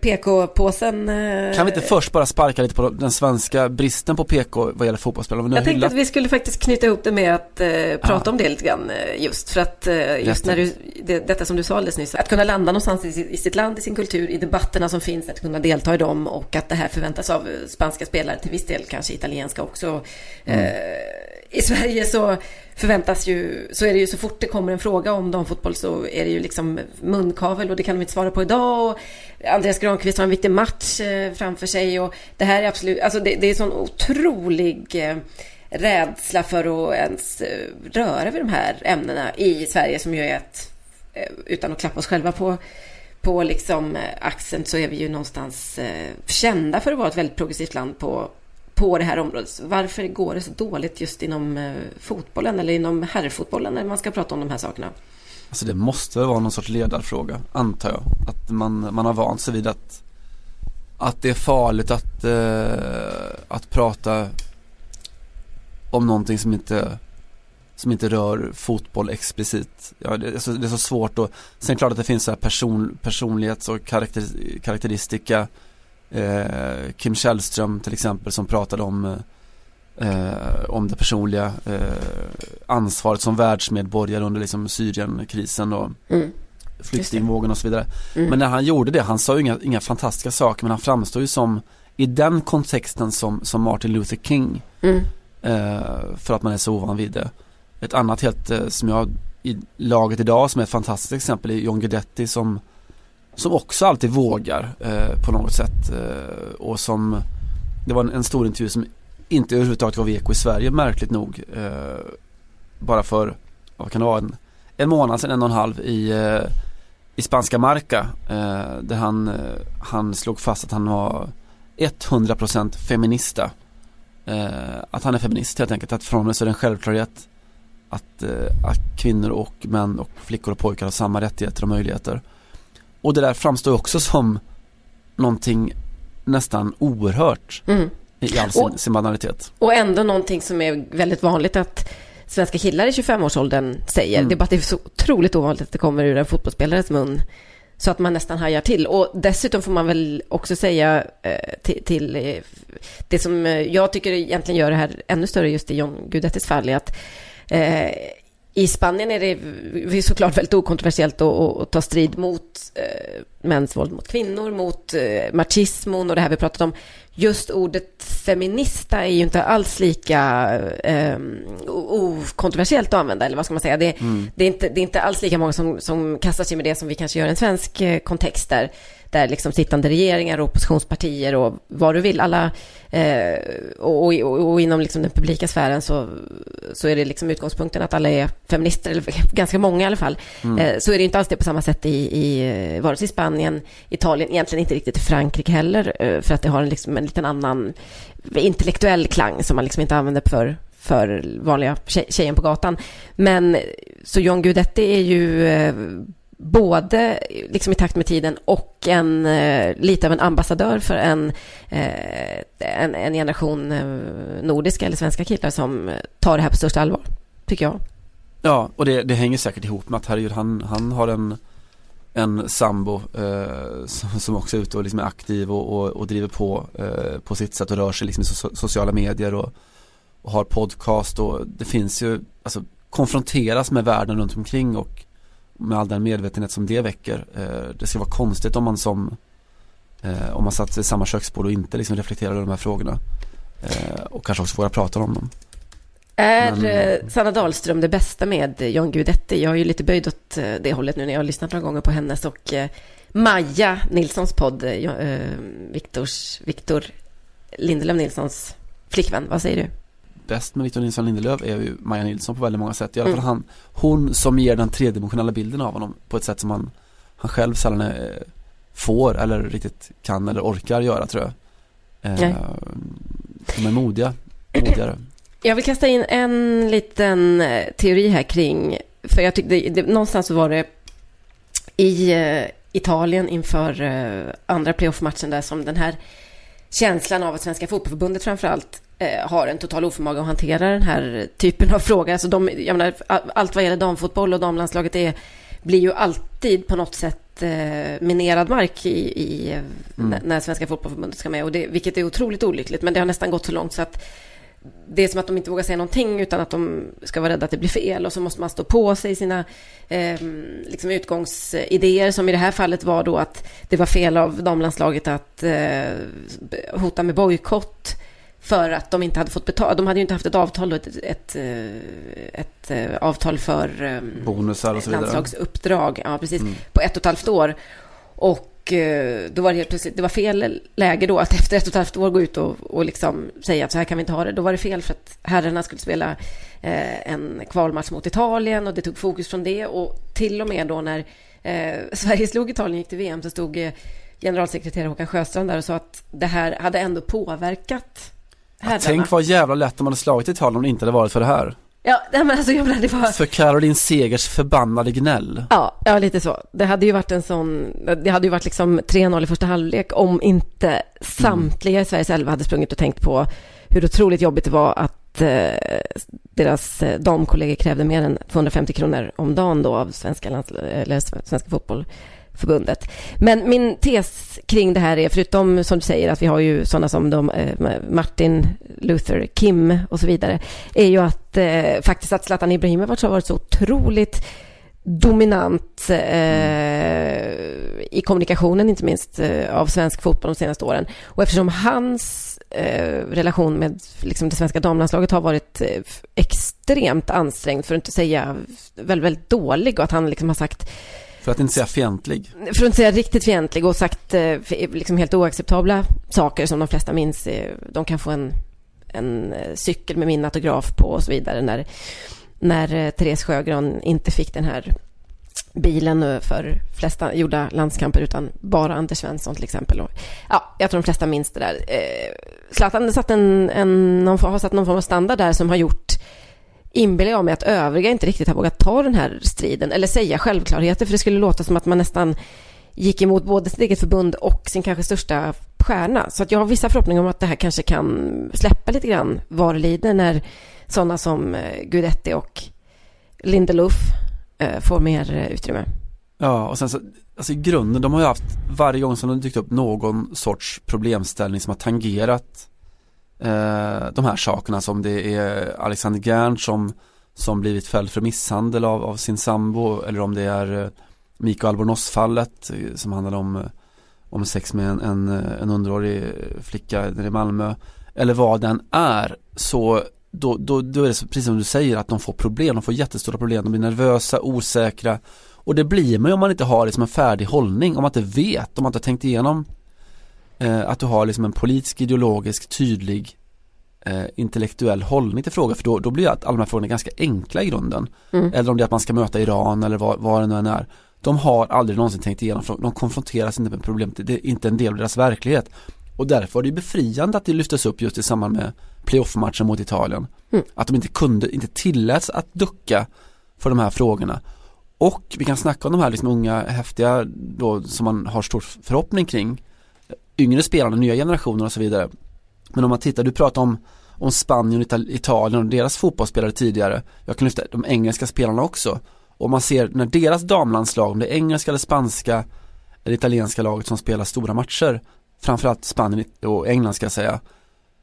PK-påsen. Eh, Kan vi inte först bara sparka lite på den svenska bristen på PK vad gäller fotbollsspelare? Jag tänkte hyllat att vi skulle faktiskt knyta ihop det med att eh, prata Ja. om det lite grann eh, just för att eh, just när du, det, detta som du sa alldeles nyss, att kunna landa någonstans i, sitt- i sitt land, i sin kultur, i debatterna som finns, att kunna delta i dem och att det här förväntas av spanska spelare, till viss del kanske italienska också. Eh, I Sverige så förväntas ju, så är det ju så fort det kommer en fråga om damfotboll så är det ju liksom munkavel och det kan de inte svara på idag. Och Andreas Granqvist har en viktig match eh, framför sig och det här är absolut, alltså det, det är sån otrolig eh, rädsla för att ens eh, röra vid de här ämnena i Sverige som ju är ett, utan att klappa oss själva på, på liksom axeln så är vi ju någonstans kända för att vara ett väldigt progressivt land på, på det här området. Varför går det så dåligt just inom eh, fotbollen eller inom herrfotbollen när man ska prata om de här sakerna? Alltså det måste vara någon sorts ledarfråga, antar jag. Att man, man har vant sig vid att, att det är farligt att, eh, att prata om någonting som inte, som inte rör fotboll explicit. Ja, det, är så, det är så svårt och sen är det klart att det finns så här person, personlighets och karaktär, karaktäristika. Eh, Kim Källström till exempel som pratade om eh, om det personliga eh, ansvaret som världsmedborgare under liksom Syrienkrisen och Mm. flyktingvågen och så vidare. Mm. Men när han gjorde det, han sa ju inga, inga fantastiska saker men han framstår ju som i den kontexten som, som Martin Luther King Mm. eh, för att man är så ovan vid det. Ett annat helt eh, som jag i laget idag som är ett fantastiskt exempel är John Guidetti som som också alltid vågar eh, på något sätt eh, och som det var en, en stor intervju som inte överhuvudtaget gav eko i Sverige märkligt nog eh, bara för, vad kan det vara, en, en månad sedan, en och en halv i, eh, i spanska Marca eh, där han, eh, han slog fast att han var 100% feminista. Eh, att han är feminist helt enkelt, att för honom så är det en självklarhet att, eh, att kvinnor och män och flickor och pojkar har samma rättigheter och möjligheter och det där framstår också som någonting nästan oerhört Mm. i all sin, Och- sin banalitet. Och ändå någonting som är väldigt vanligt att svenska killar i 25-årsåldern säger. Mm. Det är bara att det är så otroligt ovanligt att det kommer ur en fotbollsspelares mun. Så att man nästan hajar till. Och dessutom får man väl också säga eh, till, till eh, det som eh, jag tycker egentligen gör det här ännu större just i John Guidettis fall är att eh, i Spanien är det såklart väldigt okontroversiellt att, att, ta strid mot eh, mäns våld mot kvinnor, mot eh, machismon och det här vi pratat om. Just ordet feminista är ju inte alls lika eh, okontroversiellt att använda, eller vad ska man säga? Det, det, är, inte, det är inte alls lika många som, som kastar sig med det som vi kanske gör i en svensk eh, kontext där, där liksom sittande regeringar och oppositionspartier och vad du vill, alla eh, och, och, och inom liksom den publika sfären så, så är det liksom utgångspunkten att alla är feminister, eller ganska många i alla fall. Eh, så är det inte alls det på samma sätt i, i eh, vare sig Spanien, Italien, egentligen inte riktigt i Frankrike heller, eh, för att det har en, liksom en liten annan intellektuell klang som man liksom inte använder för för vanliga tjej, tjejen på gatan. Men så John Guidetti är ju eh, både liksom i takt med tiden och en, eh, lite av en ambassadör för en, eh, en, en generation eh, nordiska eller svenska killar som tar det här på största allvar, tycker jag. Ja, och det, det hänger säkert ihop med att herregud, han, han har en, en sambo eh, som, som också är ute och liksom är aktiv och, och, och driver på eh, på sitt sätt och rör sig liksom i so sociala medier och, och har podcast och det finns ju, alltså konfronteras med världen runt omkring och med all den medvetenhet som det väcker. Eh, det ska vara konstigt om man som eh, om man satt vid samma köksbord och inte liksom reflekterade över de här frågorna eh, och kanske också våga prata om dem. Är Men- Sanna Dahlström det bästa med John Guidetti? Jag är ju lite böjd åt det hållet nu när jag har lyssnat några gånger på hennes och Maja Nilssons podd, Viktors, Viktor Lindelöf Nilssons flickvän. Vad säger du? Bäst med Victor Nilsson Lindelöf är ju Maja Nilsson på väldigt många sätt. I alla fall Mm. han, hon som ger den tredimensionella bilden av honom på ett sätt som han, han själv sällan eh, får eller riktigt kan eller orkar göra tror jag. Eh, de är modiga, modigare. Jag vill kasta in en liten eh, teori här kring, för jag tyckte, det, någonstans så var det i eh, Italien inför andra playoff-matchen där som den här känslan av att Svenska Fotbollförbundet framförallt eh, har en total oförmåga att hantera den här typen av frågor. Alltså de, jag menar, allt vad gäller damfotboll och damlandslaget är, blir ju alltid på något sätt eh, minerad mark i, i Mm. när Svenska Fotbollförbundet ska med, och det, vilket är otroligt olyckligt. Men det har nästan gått så långt så att det är som att de inte vågar säga någonting utan att de ska vara rädda att det blir fel och så måste man stå på sig sina eh, liksom utgångsidéer som i det här fallet var då att det var fel av damlandslaget att eh, hota med bojkott för att de inte hade fått betalt. De hade ju inte haft ett avtal, ett, ett, eh, ett, eh, avtal för eh, Bonusar och så vidare. landslagsuppdrag, ja precis, Mm. på ett och ett halvt år. Och eh, då var det helt plötsligt, det var fel läge då att efter ett och ett halvt år gå ut och, och liksom säga att så här kan vi inte ha det. Då var det fel för att herrarna skulle spela eh, en kvalmatch mot Italien och det tog fokus från det. Och till och med då när eh, Sverige slog Italien gick till VM så stod generalsekreterare Håkan Sjöstrand där och sa att det här hade ändå påverkat herrarna. Tänk vad jävla lätt de hade slagit Italien om det inte hade varit för det här. Ja, nej, men alltså jag menar, det var... För Caroline Segers förbannade gnäll. Ja, ja, lite så. Det hade ju varit en sån, det hade ju varit liksom 3-0 i första halvlek om inte samtliga i Sveriges elva hade sprungit och tänkt på hur otroligt jobbigt det var att eh, deras eh, damkollegor krävde mer än 250 kronor om dagen då av Svenska, lands- eller Svenska förbundet. Men min tes kring det här är, förutom som du säger att vi har ju sådana som de, eh, Martin, Luther, Kim och så vidare, är ju att eh, faktiskt att Zlatan Ibrahimovic har varit så otroligt dominant eh, i kommunikationen, inte minst eh, av svensk fotboll de senaste åren. Och eftersom hans eh, relation med liksom, det svenska damlandslaget har varit eh, extremt ansträngd, för att inte säga väldigt, väldigt dålig, och att han liksom har sagt för att inte säga fientlig. för att inte säga riktigt fientlig och sagt eh, liksom helt oacceptabla saker som de flesta minns. Eh, de kan få en, en eh, cykel med min autograf på och så vidare när, när Therese Sjögran inte fick den här bilen för flesta gjorda landskamper utan bara Anders Svensson till exempel. Och, ja, jag tror de flesta minns det där. Eh, Zlatan satt en, en, någon, har satt någon form av standard där som har gjort inbillar jag mig att övriga inte riktigt har vågat ta den här striden eller säga självklarheter för det skulle låta som att man nästan gick emot både sitt eget förbund och sin kanske största stjärna. Så att jag har vissa förhoppningar om att det här kanske kan släppa lite grann var det lider när sådana som eh, Guidetti och Lindelof eh, får mer eh, utrymme. Ja, och sen så, alltså i grunden, de har ju haft varje gång som det dykt upp någon sorts problemställning som har tangerat Eh, de här sakerna som det är Alexander Gern som, som blivit fälld för misshandel av, av sin sambo eller om det är eh, Mikael Albornoz-fallet eh, som handlar om, om sex med en, en, en underårig flicka nere i Malmö. Eller vad den är så då, då, då är det precis som du säger att de får problem, de får jättestora problem, de blir nervösa, osäkra. Och det blir man ju om man inte har liksom en färdig hållning, om man inte vet, om man inte har tänkt igenom eh, att du har liksom en politisk, ideologisk, tydlig eh, intellektuell hållning till frågor för då, då blir att alla de här frågorna ganska enkla i grunden. Mm. Eller om det är att man ska möta Iran eller vad, vad det nu än är. De har aldrig någonsin tänkt igenom frågor, de konfronteras inte med problemet, det är inte en del av deras verklighet. Och därför var det befriande att det lyftes upp just i samband med playoff-matchen mot Italien. Mm. Att de inte kunde, inte tilläts att ducka för de här frågorna. Och vi kan snacka om de här liksom unga, häftiga då som man har stor förhoppning kring. Yngre spelarna, nya generationer och så vidare. Men om man tittar, du pratar om, om Spanien och Ital- Italien och deras fotbollsspelare tidigare. Jag kan lyfta de engelska spelarna också. Och man ser när deras damlandslag, om det är engelska eller spanska eller italienska laget som spelar stora matcher, framförallt Spanien och England ska jag säga,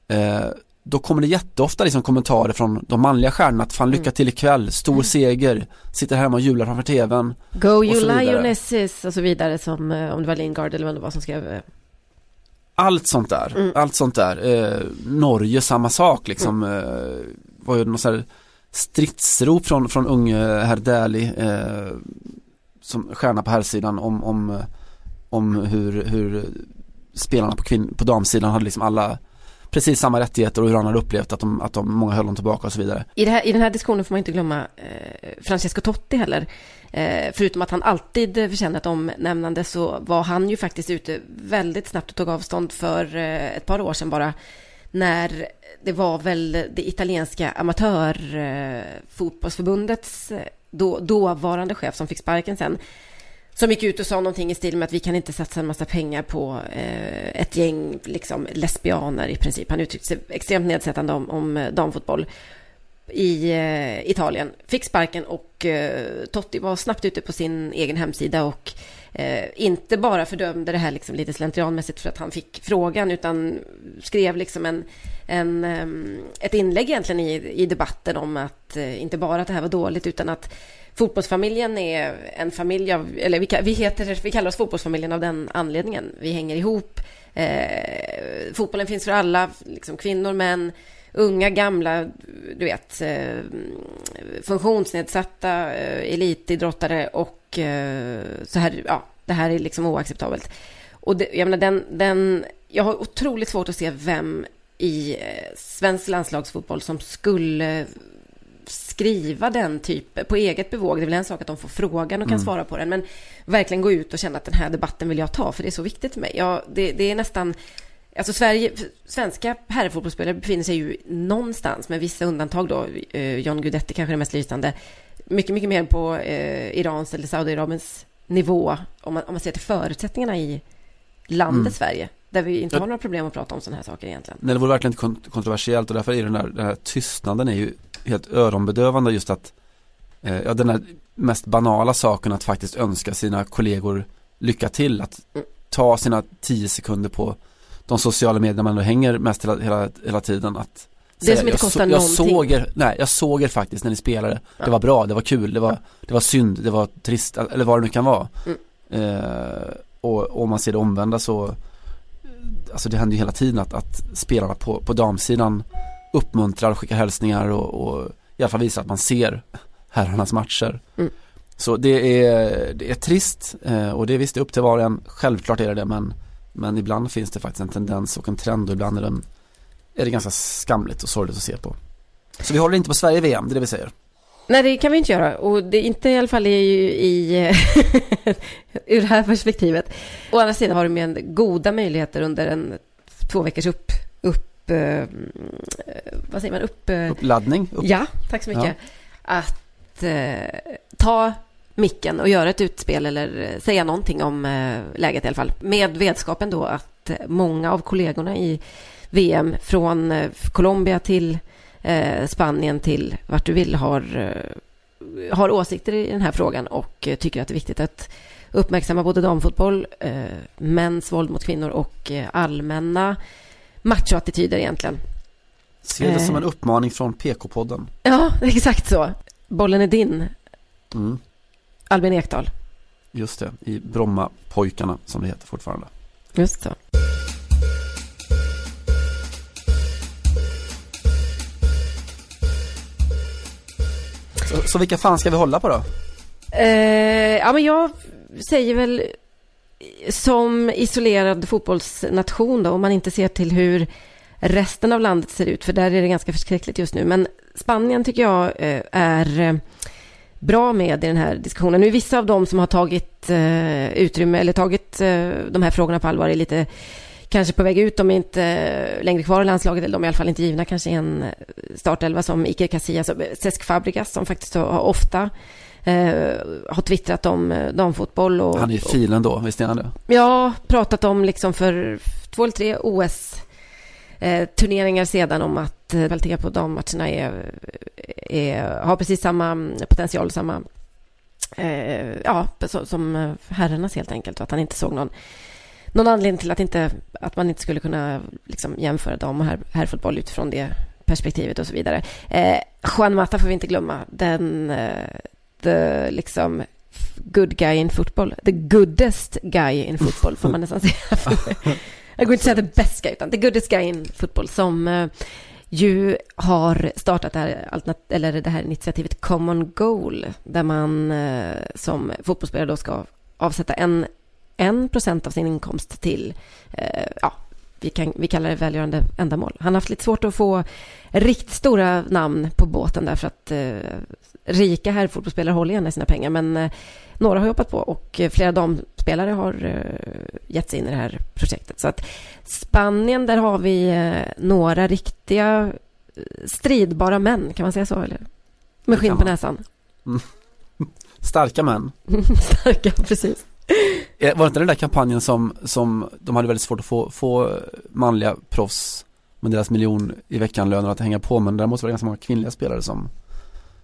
eh, då kommer det jätteofta liksom kommentarer från de manliga stjärnorna att fan lycka till ikväll, stor seger, sitter hemma och jublar framför tvn. Go you lionesses och så vidare som eh, om det var Lingard eller vem det var som skrev eh, Allt sånt där, Mm. allt sånt där. Eh, Norge samma sak liksom. Eh, var ju någon här stridsrop från, från unge herr Dählie eh, som stjärna på herrsidan om, om, om hur, hur spelarna på, kvinn, på damsidan hade liksom alla precis samma rättigheter och hur han hade upplevt att de, att de många höll dem tillbaka och så vidare. I, det här, I den här diskussionen får man inte glömma eh, Francesco Totti heller. Eh, förutom att han alltid förtjänat förtjänar ett omnämnande så var han ju faktiskt ute väldigt snabbt och tog avstånd för eh, ett par år sedan bara. När det var väl det italienska amatörfotbollsförbundets eh, eh, då, dåvarande chef som fick sparken sen. Som gick ut och sa någonting i stil med att vi kan inte satsa en massa pengar på eh, ett gäng liksom, lesbianer i princip. Han uttryckte sig extremt nedsättande om, om eh, damfotboll i eh, Italien. Fick sparken och eh, Totti var snabbt ute på sin egen hemsida och eh, inte bara fördömde det här liksom lite slentrianmässigt för att han fick frågan, utan skrev liksom en, en, eh, ett inlägg egentligen i, i debatten om att eh, inte bara att det här var dåligt, utan att fotbollsfamiljen är en familj av, eller vi, vi, heter, vi kallar oss fotbollsfamiljen av den anledningen. Vi hänger ihop. Eh, fotbollen finns för alla, liksom kvinnor, män, unga, gamla, du vet, eh, funktionsnedsatta, eh, elitidrottare och eh, så här, ja, det här är liksom oacceptabelt. Och det, jag menar, den, den, jag har otroligt svårt att se vem i svensk landslagsfotboll som skulle skriva den typen på eget bevåg. Det är väl en sak att de får frågan och kan mm. svara på den, men verkligen gå ut och känna att den här debatten vill jag ta, för det är så viktigt för mig. Ja, det, det är nästan Alltså Sverige, svenska herrfotbollsspelare befinner sig ju någonstans, med vissa undantag då, eh, John Guidetti kanske är mest lysande, mycket, mycket mer på eh, Irans eller Saudiarabiens nivå, om man, om man ser till förutsättningarna i landet mm. Sverige, där vi inte har några problem att prata om sådana här saker egentligen. Nej, det vore verkligen inte kontroversiellt och därför är den här, den här tystnaden är ju helt öronbedövande just att, eh, ja den här mest banala saken att faktiskt önska sina kollegor lycka till, att mm. ta sina tio sekunder på de sociala medierna man hänger mest hela, hela, hela tiden att det säga, som inte kostar jag, så, jag såg er, nej jag såg er faktiskt när ni spelade ja. Det var bra, det var kul, det var, det var synd, det var trist, eller vad det nu kan vara mm. eh, och om man ser det omvända så Alltså det händer ju hela tiden att, att spelarna på, på damsidan uppmuntrar, skickar hälsningar och, och i alla fall visar att man ser herrarnas matcher. Mm. Så det är, det är trist eh, och det är visst upp till var och en, självklart är det det men men ibland finns det faktiskt en tendens och en trend och ibland är, den, är det ganska skamligt och sorgligt att se på. Så vi håller inte på Sverige-VM, det är det vi säger. Nej, det kan vi inte göra. Och det är inte i alla fall i, i ur det här perspektivet. Å andra sidan har de ju goda möjligheter under en två veckors upp, upp eh, vad säger man, upp... Eh, Uppladdning. Upp. Ja, tack så mycket. Ja. Att eh, ta micken och göra ett utspel eller eh, säga någonting om eh, läget i alla fall. Med vetskapen då att många av kollegorna i VM från eh, Colombia till Spanien till vart du vill har, har åsikter i den här frågan och tycker att det är viktigt att uppmärksamma både damfotboll, mäns våld mot kvinnor och allmänna machoattityder egentligen. Se det som en uppmaning från PK-podden. Ja, exakt så. Bollen är din. Mm. Albin Ekdal. Just det, i Brommapojkarna som det heter fortfarande. Just så. Så, så vilka fan ska vi hålla på då? Eh, ja, men jag säger väl som isolerad fotbollsnation då, om man inte ser till hur resten av landet ser ut, för där är det ganska förskräckligt just nu. Men Spanien tycker jag eh, är eh, bra med i den här diskussionen. Nu är vissa av dem som har tagit eh, utrymme eller tagit eh, de här frågorna på allvar är lite kanske på väg ut. De är inte längre kvar i landslaget, eller de är i alla fall inte givna kanske i en eh, startelva som Iker Casillas och Cesc Fabregas som faktiskt har ofta eh, har twittrat om eh, damfotboll. Och, han är filen då, visst är han det? Ja, pratat om liksom för två eller tre OS eh, turneringar sedan om att eh, kvaliteten på dammatcherna är, är, har precis samma mm, potential, samma eh, ja, som eh, herrarnas helt enkelt och att han inte såg någon någon anledning till att, inte, att man inte skulle kunna liksom, jämföra dam och herr, herrfotboll utifrån det perspektivet och så vidare. Eh, Juan Mata får vi inte glömma. Den, eh, the, liksom, good guy in football. The goodest guy in football, får man nästan säga. jag går inte säga the best guy, utan the goodest guy in football som eh, ju har startat det här, eller det här initiativet Common Goal, där man eh, som fotbollsspelare då ska avsätta en, en procent av sin inkomst till, eh, ja, vi, kan, vi kallar det välgörande ändamål. Han har haft lite svårt att få riktigt stora namn på båten därför att eh, rika herrfotbollsspelare håller gärna sina pengar, men eh, några har jobbat på och eh, flera av dem damspelare har eh, gett sig in i det här projektet. Så att Spanien, där har vi eh, några riktiga stridbara män, kan man säga så? Eller? Med skinn på näsan. Mm. Starka män. Starka, precis. Var det inte den där kampanjen som, som de hade väldigt svårt att få, få manliga proffs med deras miljon i veckan-löner att hänga på men där måste vara ganska många kvinnliga spelare som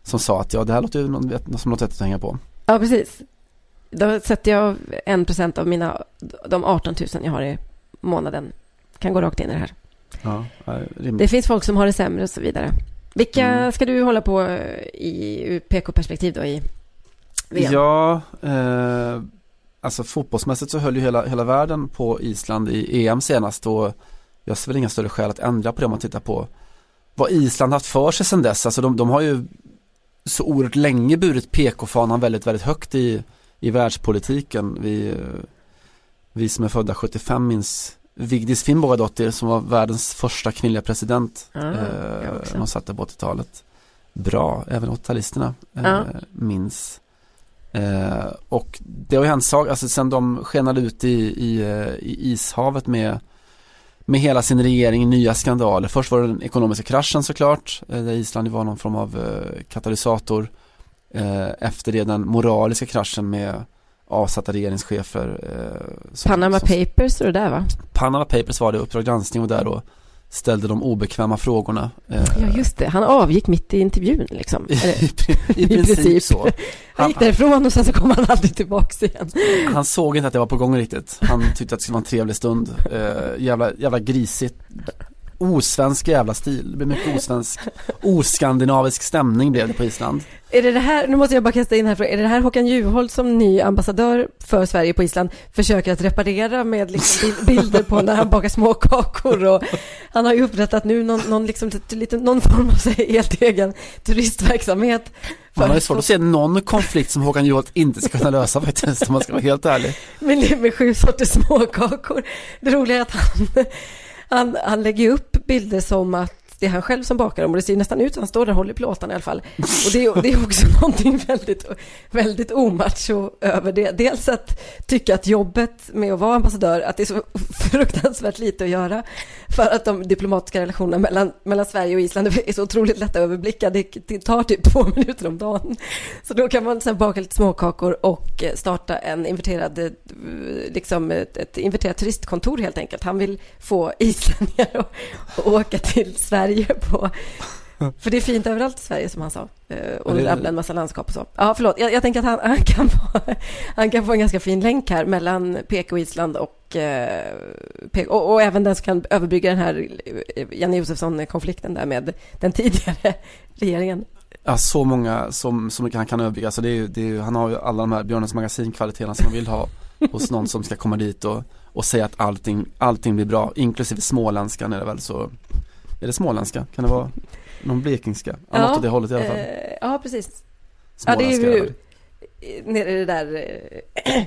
som sa att ja det här låter ju någon, som något sätt att hänga på. Ja precis. Då sätter jag en procent av mina, de 18 000 jag har i månaden. Kan gå rakt in i det här. Ja, Det finns folk som har det sämre och så vidare. Vilka Mm. ska du hålla på i PK-perspektiv då i VM? Ja, eh, alltså fotbollsmässigt så höll ju hela, hela världen på Island i EM senast och jag ser väl inga större skäl att ändra på det om man tittar på vad Island haft för sig sedan dess. Alltså de, de har ju så oerhört länge burit PK-fanan väldigt, väldigt högt i, i världspolitiken. Vi, eh, vi som är födda 75 minns Vigdis Finnbogadottir som var världens första kvinnliga president. Ah, jag eh, de satte på 80-talet. Bra, även 80-talisterna eh, Ja. minns. Eh, och det har ju hänt saker, alltså sen de skenade ut i, i, eh, i ishavet med, med hela sin regering, nya skandaler. Först var det den ekonomiska kraschen såklart, eh, där Island var någon form av katalysator. Eh, efter det den moraliska kraschen med avsatta regeringschefer. Eh, som- Panama som- Papers står det där va? Panama Papers var det, Uppdrag granskning och där då ställde de obekväma frågorna. Eh, Ja just det, han avgick mitt i intervjun liksom. i, i, i princip, princip. så. Han Han, gick därifrån och sen så kom han aldrig tillbaks igen. han såg inte att det var på gång riktigt. Han tyckte att det skulle vara en trevlig stund. Eh, jävla, jävla grisigt. Osvensk jävla stil. Det blev mycket osvensk, oskandinavisk stämning blev det på Island. Är det det här, nu måste jag bara kasta in här frågan, är det det här Håkan Juholt som ny ambassadör för Sverige på Island försöker att reparera med liksom bil- bilder på när han bakar småkakor och han har ju upprättat nu någon, någon, liksom, lite, någon form av sig helt egen turistverksamhet. Man har ju svårt att se någon konflikt som Håkan Juholt inte ska kunna lösa faktiskt, om man ska vara helt ärlig. med, med sju sorters småkakor. Det roliga är att han, han, han lägger upp bilder som att det är han själv som bakar dem och det ser nästan ut som han står där och håller plåtarna i alla fall. Och det, är- det är också någonting väldigt, väldigt omacho över det. Dels att tycka att jobbet med att vara ambassadör, att det är så fruktansvärt lite att göra för att de diplomatiska relationerna mellan, mellan Sverige och Island är så otroligt lätta att överblicka. Det, det tar typ två minuter om dagen. Så då kan man sen baka lite småkakor och eh, starta en inverterad, eh, liksom ett, ett inverterat turistkontor helt enkelt. Han vill få islänningar att åka till Sverige på för det är fint överallt i Sverige som han sa. Eh, Och Ja, det- rabbla en massa landskap och så. Ja, förlåt. Jag, jag tänker att han, han, kan få, han kan få en ganska fin länk här mellan PK och Island och, eh, och, och även den som kan överbrygga den här eh, Janne Josefsson-konflikten där med den tidigare regeringen. Ja, så många som, som han kan överbrygga. Alltså det är, det är, han har ju alla de här Björnens magasin-kvaliteterna som man vill ha hos någon som ska komma dit och, och säga att allting, allting blir bra, inklusive småländskan är det väl så. Är det småländska? Kan det vara någon blekingska? Ja, något åt det hållet i alla fall. eh, ja, precis. Ja, det är ju väl. nere i det där eh,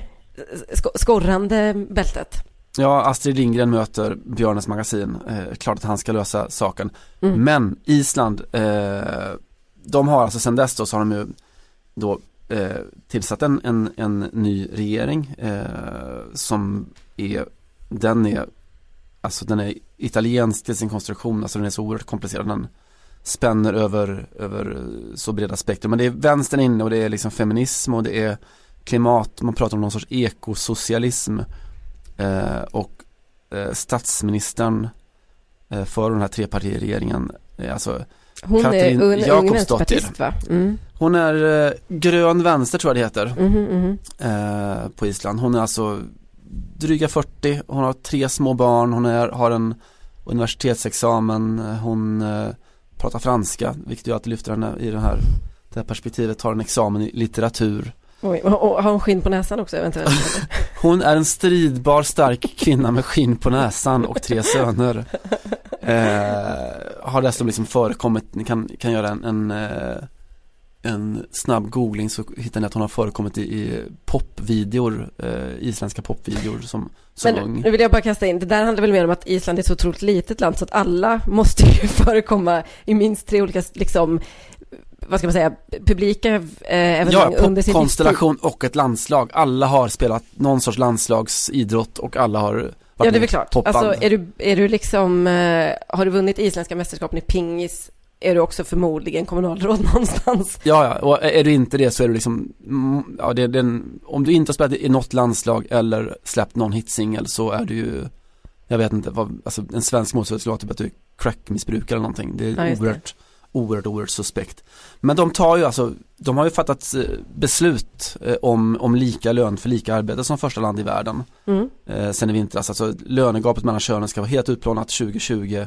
sk- skorrande bältet. Ja, Astrid Lindgren möter Björnens magasin. Eh, klart att han ska lösa saken. Mm. Men Island, eh, de har alltså sen dess då så har de ju då eh, tillsatt en, en, en ny regering eh, som är, den är, alltså den är italiensk till sin konstruktion, alltså den är så oerhört komplicerad. Den spänner över, över så breda spektrum. Men det är vänstern inne och det är liksom feminism och det är klimat, man pratar om någon sorts ekosocialism. Eh, och eh, statsministern eh, för den här trepartiregeringen, eh, alltså Hon Katrin är vänsterpartist, va? Mm. hon är eh, grön vänster tror jag det heter mhm. eh, på Island. Hon är alltså dryga 40, hon har tre små barn, hon är, har en universitetsexamen, hon eh, pratar franska, vilket gör att det lyfter henne i den här, det här perspektivet, tar en examen i litteratur. Oj, och, har hon skinn på näsan också eventuellt? Hon är en stridbar stark kvinna med skinn på näsan och tre söner. Eh, har dessutom liksom förekommit, ni kan, kan göra en, en, eh, en snabb googling så hittar ni att hon har förekommit i, i popvideor, eh, isländska popvideor som, som Men ung. nu vill jag bara kasta in, det där handlar väl mer om att Island är ett så otroligt litet land så att alla måste ju förekomma i minst tre olika, liksom, vad ska man säga, publika eh, evenemang Ja, under sin popkonstellation och ett landslag. Alla har spelat någon sorts landslagsidrott och alla har varit Ja, det är väl klart. Alltså, är du, är du liksom, eh, har du vunnit isländska mästerskapen i pingis, är du också förmodligen kommunalråd någonstans. Ja, ja, och är du inte det så är du liksom, mm, ja, det är den, om du inte har spelat i något landslag eller släppt någon hitsingel så är du ju, jag vet inte, vad, alltså en svensk motsvarighet skulle vara typ att du är crackmissbrukare eller någonting. Det är Ja, just det. oerhört oerhört, oerhört suspekt. Men de tar ju alltså, de har ju fattat eh, beslut eh, om, om lika lön för lika arbete som första land i världen. Mm. Eh, sen i vintras, alltså lönegapet mellan könen ska vara helt utplånat 2020.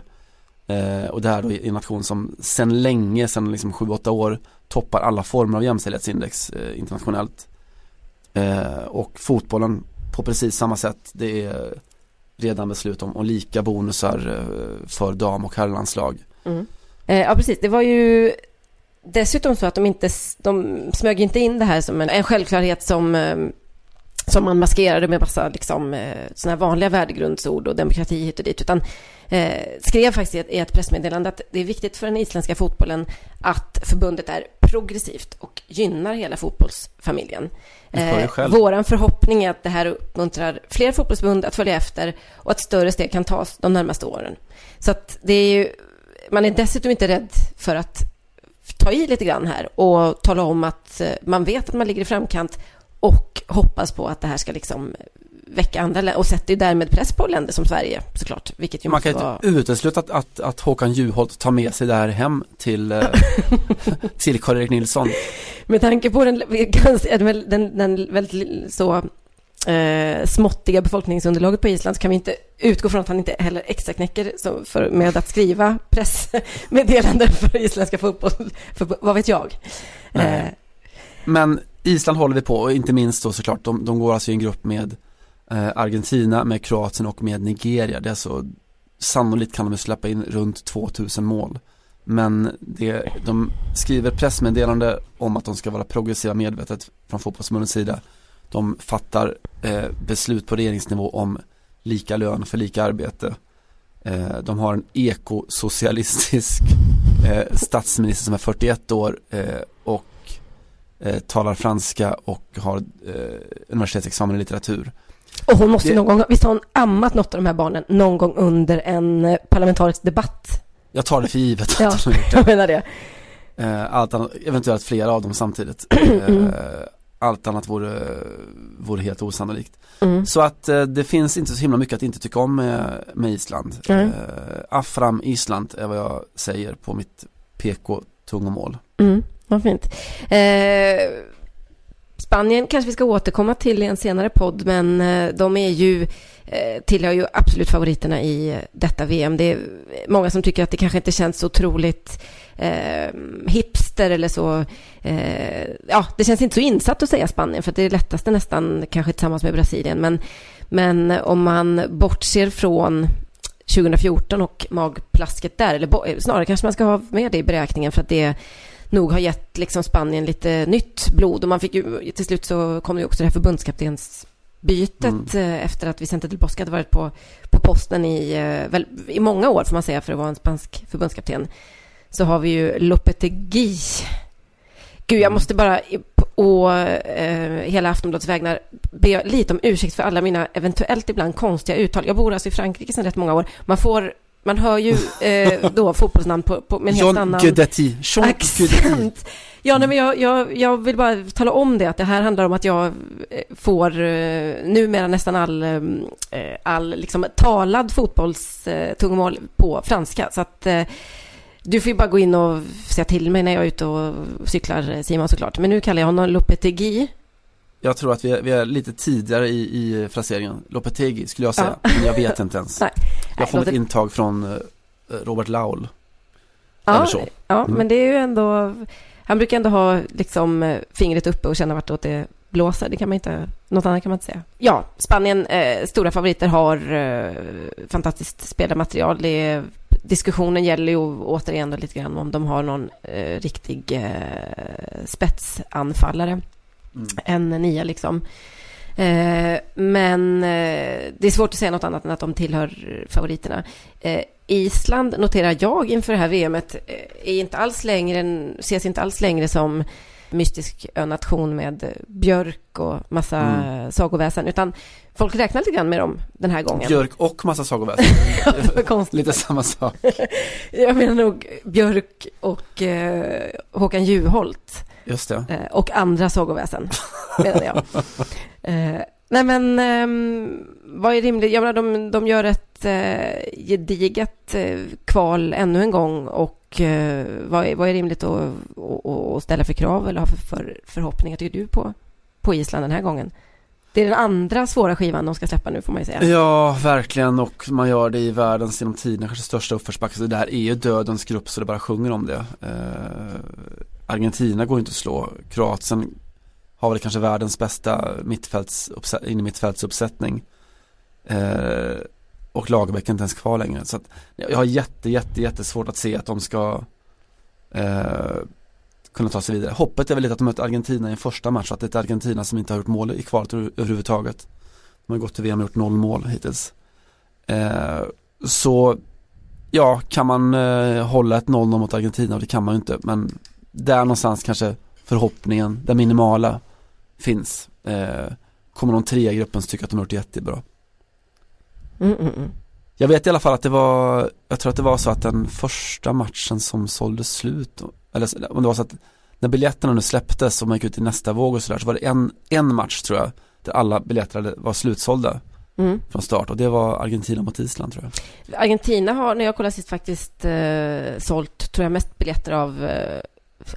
Eh, och det här då i en nation som sen länge, sen liksom 7-8 år toppar alla former av jämställdhetsindex eh, internationellt. Eh, och fotbollen på precis samma sätt, det är redan beslut om, om lika bonusar eh, för dam och herrlandslag. Mm. Eh, ja, precis. Det var ju dessutom så att de inte, de smög inte in det här som en, en självklarhet som, eh, som man maskerade med massa liksom, eh, såna här vanliga värdegrundsord och demokrati hit och dit, utan eh, skrev faktiskt i ett, pressmeddelande att det är viktigt för den isländska fotbollen att förbundet är progressivt och gynnar hela fotbollsfamiljen. Eh, våran förhoppning är att det här uppmuntrar fler fotbollsförbund att följa efter och att större steg kan tas de närmaste åren. Så att det är ju, man är dessutom inte rädd för att ta i lite grann här och tala om att eh, man vet att man ligger i framkant och hoppas på att det här ska liksom väcka andra länder och sätter ju därmed press på länder som Sverige såklart, vilket ju Man kan vara... inte utesluta att, att, att Håkan Juholt tar med sig det här hem till, eh, till Karl-Erik Nilsson. Med tanke på den, den, den, den väldigt så eh, småttiga befolkningsunderlaget på Island så kan vi inte utgå från att han inte heller extra knäcker för, med att skriva pressmeddelanden för isländska fotboll, för, vad vet jag. Eh, Men Island håller vi på och inte minst då såklart, de, de går alltså i en grupp med eh, Argentina, med Kroatien och med Nigeria. Det är så sannolikt kan de släppa in runt 2000 mål. Men det, de skriver pressmeddelande om att de ska vara progressiva medvetet från fotbollsförbundets sida. De fattar eh, beslut på regeringsnivå om lika lön för lika arbete. Eh, de har en ekosocialistisk eh, statsminister som är 41 år eh, och eh, talar franska och har eh, universitetsexamen i litteratur. och hon måste Det- någon gång, visst har hon ammat något av de här barnen någon gång under en eh, parlamentarisk debatt? Jag tar det för givet att Ja. hon har gjort det. Jag menar det. Eh, allt annat, eventuellt flera av dem samtidigt. Mm. Eh, allt annat vore, vore helt osannolikt. Mm. Så att det finns inte så himla mycket att inte tycka om med, med Island. Eh, Afram Island är vad jag säger på mitt PK-tungomål. Mm, vad fint. Eh, Spanien kanske vi ska återkomma till i en senare podd, men eh, de är ju eh, tillhör ju absolut favoriterna i detta VM. Det är många som tycker att det kanske inte känns så otroligt eh, hipster eller så. Eh, ja, det känns inte så insatt att säga Spanien, för att det är lättaste nästan kanske tillsammans med Brasilien. Men, men om man bortser från 2014 och magplasket där, eller snarare kanske man ska ha med det i beräkningen för att det nog har gett liksom Spanien lite nytt blod och man fick ju till slut så kom ju också det här förbundskaptensbytet eh, efter att Vicente del Bosque hade varit på, på posten i, eh, väl, i många år får man säga för att vara en spansk förbundskapten. Så har vi ju Lopetegui. Gud, jag måste bara och eh, hela Aftonbladets vägnar be lite om ursäkt för alla mina eventuellt ibland konstiga uttal. Jag bor alltså i Frankrike sedan rätt många år. Man får, man hör ju eh, då fotbollsnamn på, på, med en helt John annan... Guidetti. Guidetti. Accent. Ja, nej, men jag, jag, jag vill bara tala om det, att det här handlar om att jag eh, får eh, numera nästan all, eh, all liksom, talad fotbollstungomål på franska. Så att eh, du får ju bara gå in och säga till mig när jag är ute och cyklar, eh, Simon såklart. Men nu kallar jag honom Lopetegui. Jag tror att vi är, vi är lite tidigare i, i fraseringen. Lopetegi skulle jag säga, men jag vet inte ens. Nej. Jag får Nej, ett låter- intag från eh, Robert Laul. Ja, Eller så. ja Mm. men det är ju ändå... Han brukar ändå ha liksom eh, fingret uppe och känna vartåt det blåser. Det kan man inte... Något annat kan man inte säga. Ja, Spanien, eh, stora favoriter, har eh, fantastiskt spelarmaterial. Det är, diskussionen gäller ju återigen då lite grann om de har någon eh, riktig eh, spetsanfallare. Mm. En nia liksom. Eh, men eh, det är svårt att säga något annat än att de tillhör favoriterna. Eh, Island noterar jag inför det här VMet är inte alls längre, ses inte alls längre som mystisk önation med björk och massa Mm. sagoväsen, utan folk räknar lite grann med dem den här gången. Björk och massa sagoväsen. Konstigt. Lite samma sak. Jag menar nog Björk och eh, Håkan Juholt. Just det. Eh, och andra sagoväsen, menar jag. Eh, nej men, ehm, vad är rimligt? Jag menar, de, de gör ett eh, gediget eh, kval ännu en gång och vad, är, vad är rimligt att, att, att ställa för krav eller ha för, för förhoppningar tycker du på, på Island den här gången? Det är den andra svåra skivan de ska släppa nu får man ju säga. Ja, verkligen och man gör det i världens genom tiderna kanske största uppförsbacke. Så det här är ju dödens grupp så det bara sjunger om det. Eh, Argentina går inte att slå. Kroatien har väl kanske världens bästa mittfältsuppsättning. Eh, och Lagerbäck är inte ens kvar längre. Så att jag har jätte, jätte, jättesvårt att se att de ska eh, kunna ta sig vidare. Hoppet är väl lite att de möter Argentina i en första match, att det är ett Argentina som inte har gjort mål i kvalet överhuvudtaget. De har gått till VM och gjort noll mål hittills. Eh, så ja, kan man eh, hålla ett 0-0 mot Argentina och det kan man ju inte, men där någonstans kanske förhoppningen, den minimala finns. Eh, kommer de tre i gruppen så tycker jag att de har gjort jättebra. Mm, mm, mm. Jag vet i alla fall att det var, jag tror att det var så att den första matchen som sålde slut, eller om det var så att när biljetterna nu släpptes och man gick ut i nästa våg och sådär så var det en, en match tror jag där alla biljetter var slutsålda mm. från start och det var Argentina mot Island tror jag. Argentina har, när jag kollade sist faktiskt, eh, sålt tror jag mest biljetter av eh,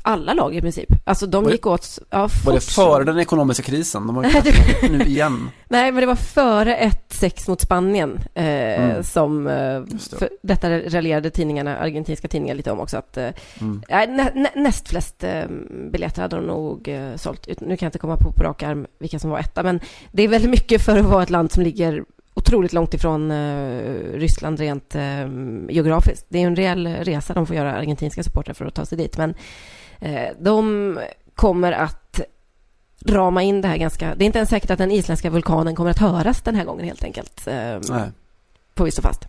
alla lag i princip. Alltså de gick åt... Ja, var det före den ekonomiska krisen? De har nu igen. Nej, men det var före 1-6 mot Spanien eh, mm. som eh, det. detta raljerade tidningarna, argentinska tidningar lite om också. Att, eh, mm. nä, nä, näst flest eh, biljetter hade de nog eh, sålt. Nu kan jag inte komma på på rak arm vilka som var etta, men det är väldigt mycket för att vara ett land som ligger otroligt långt ifrån eh, Ryssland rent eh, geografiskt. Det är en rejäl resa de får göra, argentinska supportrar, för att ta sig dit. Men de kommer att rama in det här ganska... Det är inte ens säkert att den isländska vulkanen kommer att höras den här gången helt enkelt. Eh, Nej. Får vi stå fast.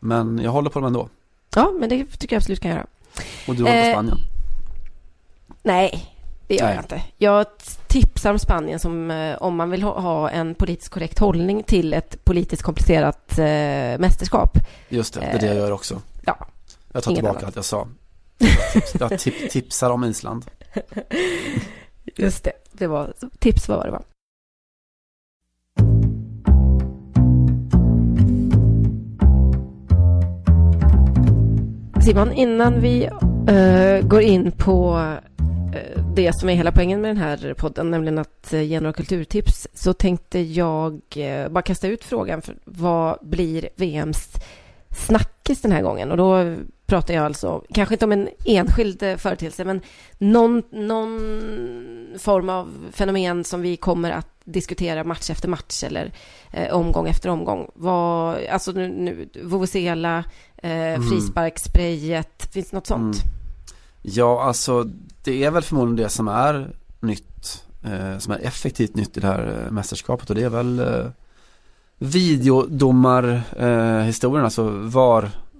Men jag håller på dem ändå. Ja, men det tycker jag absolut kan göra. Och du håller på Spanien? Nej, det gör Nej. jag inte. Jag tipsar om Spanien som eh, om man vill ha, en politiskt korrekt hållning till ett politiskt komplicerat eh, mästerskap. Just det, det är det jag gör också. Ja. Jag tar tillbaka allt jag sa. Jag, tip, tipsar om Island. Just det, det var tips var det var. Simon, innan vi uh, går in på uh, det som är hela poängen med den här podden, nämligen att uh, ge några kulturtips, så tänkte jag uh, bara kasta ut frågan, för vad blir VMs snackis den här gången? Och då pratar jag alltså, kanske inte om en enskild företeelse, men någon, någon form av fenomen som vi kommer att diskutera match efter match eller eh, omgång efter omgång. Vad, alltså nu, nu Vuvuzela, eh, mm. frisparkssprayet, finns det något sånt? Mm. Ja, alltså det är väl förmodligen det som är nytt, eh, som är effektivt nytt i det här eh, mästerskapet och det är väl eh, videodomarhistorien, eh, alltså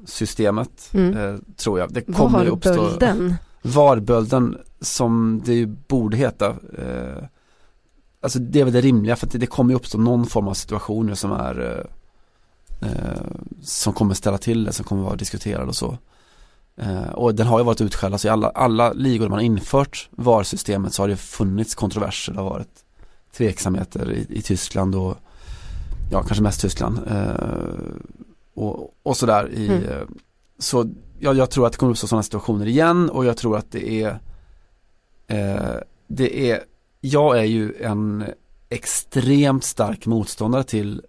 VAR-systemet mm. eh, tror jag. Det kommer VAR-bölden. VAR-bölden som det ju borde heta. Eh, alltså det är väl det rimliga för att det, det kommer ju uppstå någon form av situationer som är eh, som kommer ställa till det, som kommer vara diskuterade och så. Eh, och den har ju varit utskälld, alltså i alla, alla ligor man infört VAR-systemet så har det funnits kontroverser, det har varit tveksamheter i, i Tyskland och ja, kanske mest Tyskland eh, och, och sådär i, mm. Eh, så ja, jag tror att det kommer uppstå sådana situationer igen och jag tror att det är eh, det är, jag är ju en extremt stark motståndare till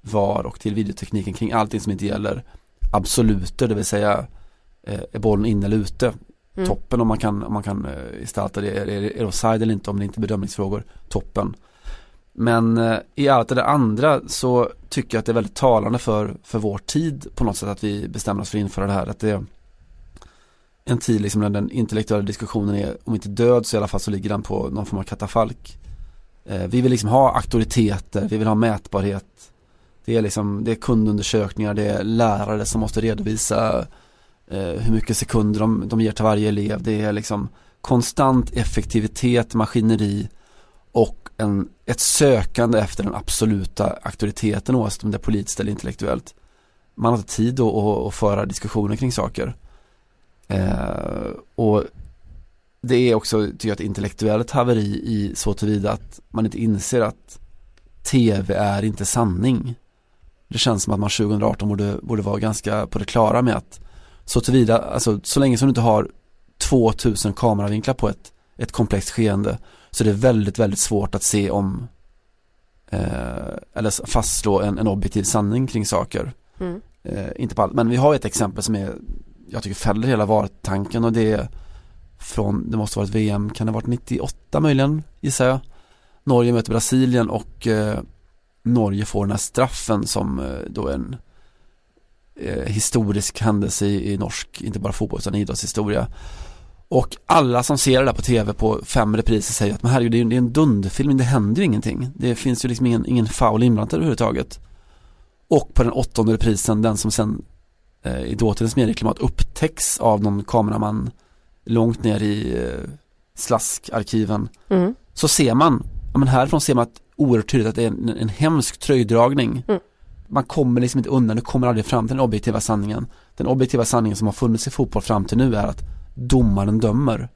VAR och till videotekniken kring allting som inte gäller absoluter, det vill säga Eh, är bollen inne eller ute? Mm. Toppen om man kan, om man kan eh, gestalta det, är, är, är det offside eller inte om det inte är bedömningsfrågor, toppen. Men eh, i allt det andra så tycker jag att det är väldigt talande för, för vår tid på något sätt att vi bestämmer oss för att införa det här. Att det är en tid liksom när den intellektuella diskussionen är, om inte död så i alla fall så ligger den på någon form av katafalk. Eh, vi vill liksom ha auktoriteter, vi vill ha mätbarhet. Det är liksom, det är kundundersökningar, det är lärare som måste redovisa eh, hur mycket sekunder de, de ger till varje elev. Det är liksom konstant effektivitet, maskineri och en, ett sökande efter den absoluta auktoriteten oavsett om det är politiskt eller intellektuellt. Man har inte tid att, att, att föra diskussioner kring saker. Eh, och det är också, tycker jag, ett intellektuellt haveri i så tillvida att man inte inser att tv är inte sanning. det känns som att man 2018 borde, borde vara ganska på det klara med att så tillvida, alltså så länge som du inte har 2000 kameravinklar på ett, ett komplext skeende så det är väldigt, väldigt svårt att se om eh, eller fastslå en, en objektiv sanning kring saker. Mm. Eh, inte på allt, men vi har ett exempel som är, jag tycker fäller hela VAR-tanken och det är från, det måste varit VM, kan det ha varit 98 möjligen, gissar jag. Norge möter Brasilien och eh, Norge får den här straffen som eh, då en eh, historisk händelse i, i norsk, inte bara fotboll utan idrottshistoria. Och alla som ser det där på tv på fem repriser säger att men herregud, det är, det är en dunderfilm, det händer ju ingenting. Det finns ju liksom ingen, ingen foul inblandad överhuvudtaget. Och på den åttonde reprisen, den som sen eh, i dåtidens medieklimat upptäcks av någon kameraman långt ner i eh, slaskarkiven Mm. så ser man, ja, men härifrån ser man att oerhört tydligt att det är en, en hemsk tröjdragning. Mm. Man kommer liksom inte undan, du kommer aldrig fram till den objektiva sanningen. Den objektiva sanningen som har funnits i fotboll fram till nu är att domaren dömer.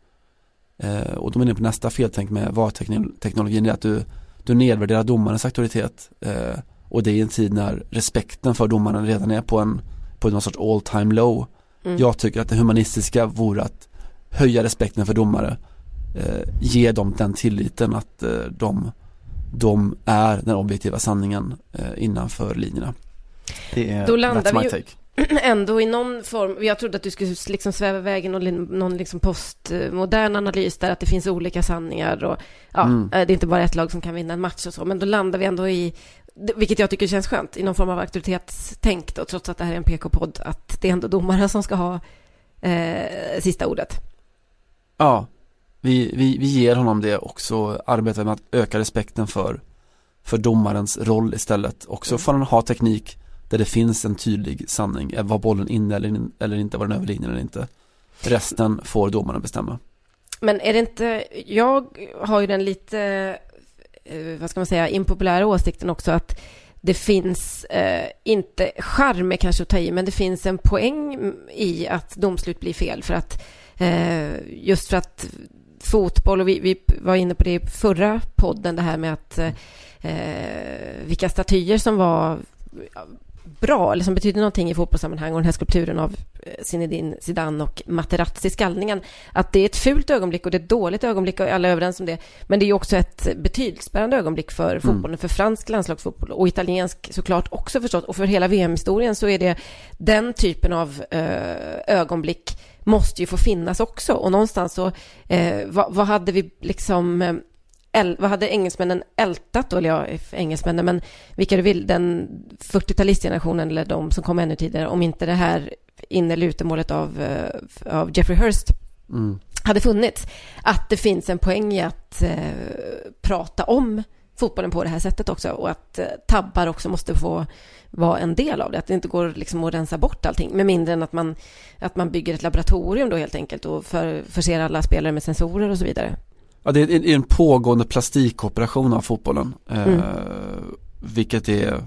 Eh, och då är inne på nästa feltänk med VAR-teknologin, att du, du nedvärderar domarens auktoritet. Eh, och det är en tid när respekten för domaren redan är på en, på någon sorts all time low. Mm. Jag tycker att det humanistiska vore att höja respekten för domare eh, ge dem den tilliten att eh, de, de är den objektiva sanningen eh, innanför linjerna. Det är Då landar that's my vi ju- take. ändå i någon form, jag trodde att du skulle liksom sväva iväg i någon, någon liksom postmodern analys där att det finns olika sanningar och ja, Mm. eh, det är inte bara ett lag som kan vinna en match och så, men då landar vi ändå i, vilket jag tycker känns skönt, i någon form av auktoritetstänk då, trots att det här är en PK-podd, att det är ändå domaren som ska ha eh, sista ordet. Ja, vi, vi, vi ger honom det och så arbetar med att öka respekten för, för domarens roll istället. Också får han ha teknik där det finns en tydlig sanning. Eh, var bollen inne eller, in, eller inte, var den över linjen eller inte. Resten får domaren bestämma. Men är det inte, jag har ju den lite, eh, vad ska man säga, impopulära åsikten också att det finns, eh, inte charm är kanske att ta i, men det finns en poäng i att domslut blir fel för att eh, just för att fotboll, och vi, vi var inne på det i förra podden, det här med att eh, vilka statyer som var bra, eller som betydde någonting i fotbollssammanhang och den här skulpturen av eh, Zinedine Zidane och Materazzi, skallningen, att det är ett fult ögonblick och det är ett dåligt ögonblick och alla är överens om det. Men det är ju också ett betydelsebärande ögonblick för fotbollen, för fransk landslagsfotboll och italiensk såklart också förstås. Och för hela VM-historien så är det den typen av eh, ögonblick måste ju få finnas också. Och någonstans så, eh, vad, vad hade vi liksom eh, äl, vad hade engelsmännen ältat då, eller ja, engelsmännen, men vilka du vill, den 40-talistgenerationen eller de som kom ännu tidigare, om inte det här in eller utemålet av, eh, av Jeffrey Hurst Mm. hade funnits, att det finns en poäng i att eh, prata om fotbollen på det här sättet också och att eh, tabbar också måste få vara en del av det, att det inte går liksom att rensa bort allting med mindre än att man, att man bygger ett laboratorium då helt enkelt och för, förser alla spelare med sensorer och så vidare. Ja, det är en, en pågående plastikoperation av fotbollen. Eh, Mm. Vilket är,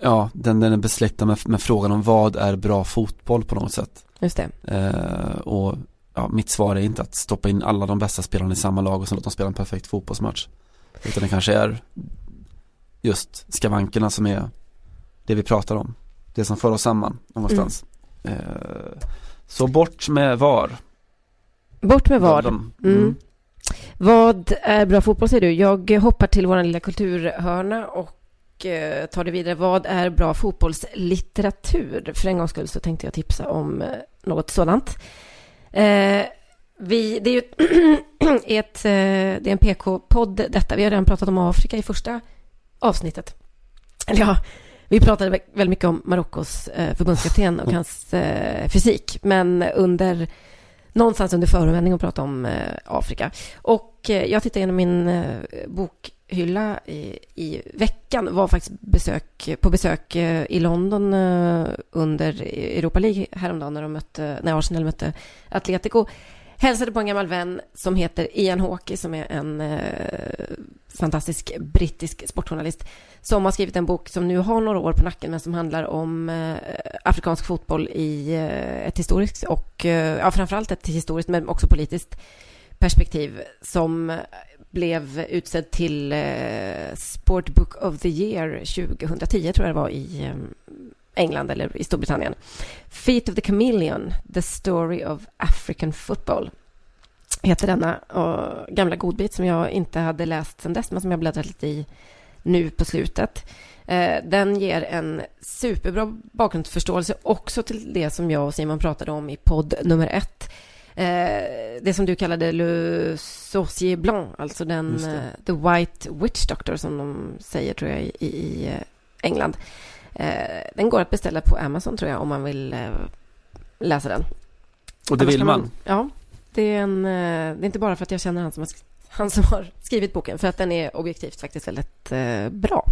ja, den, den är besläktad med, med frågan om vad är bra fotboll på något sätt. Just det. Eh, och ja, mitt svar är inte att stoppa in alla de bästa spelarna i samma lag och sen låta dem spela en perfekt fotbollsmatch. Utan det kanske är just skavankerna som är det vi pratar om. Det som för oss samman någonstans. Mm. Eh, så bort med VAR. Bort med VAR. Mm. Vad är bra fotboll säger du? Jag hoppar till vår lilla kulturhörna och eh, tar det vidare. Vad är bra fotbollslitteratur? För en gångs skull så tänkte jag tipsa om eh, något sådant. Eh, vi, det är ju ett, det är en PK-podd detta. Vi har redan pratat om Afrika i första avsnittet. Eller ja, vi pratade vä- väldigt mycket om Marockos förbundskapten och hans fysik. Men under någonstans under förevändning att prata om eh, Afrika. Och eh, jag tittade igenom min eh, bokhylla i, i veckan. Var faktiskt besök, på besök eh, i London eh, under e- Europa League häromdagen när, de mötte, när Arsenal mötte Atletico. Hälsade på en gammal vän som heter Ian Hawkey som är en eh, fantastisk brittisk sportjournalist som har skrivit en bok som nu har några år på nacken men som handlar om eh, afrikansk fotboll i eh, ett historiskt och eh, ja, framförallt ett historiskt men också politiskt perspektiv som blev utsedd till eh, of the Year 2010 tror jag det var i eh, England eller i Storbritannien. Feet of the Chameleon, The Story of African Football heter denna och gamla godbit som jag inte hade läst sedan dess men som jag bläddrat lite i nu på slutet. Eh, den ger en superbra bakgrundsförståelse också till det som jag och Simon pratade om i podd nummer ett. Eh, det som du kallade Le Saucier Blanc, alltså den eh, The White Witch Doctor som de säger tror jag i, England. Eh, Den går att beställa på Amazon tror jag om man vill eh, läsa den. Och det Annars vill kan man. Ja, det är, en, eh, det är inte bara för att jag känner han som har, han som har skrivit boken, för att den är objektivt faktiskt väldigt bra.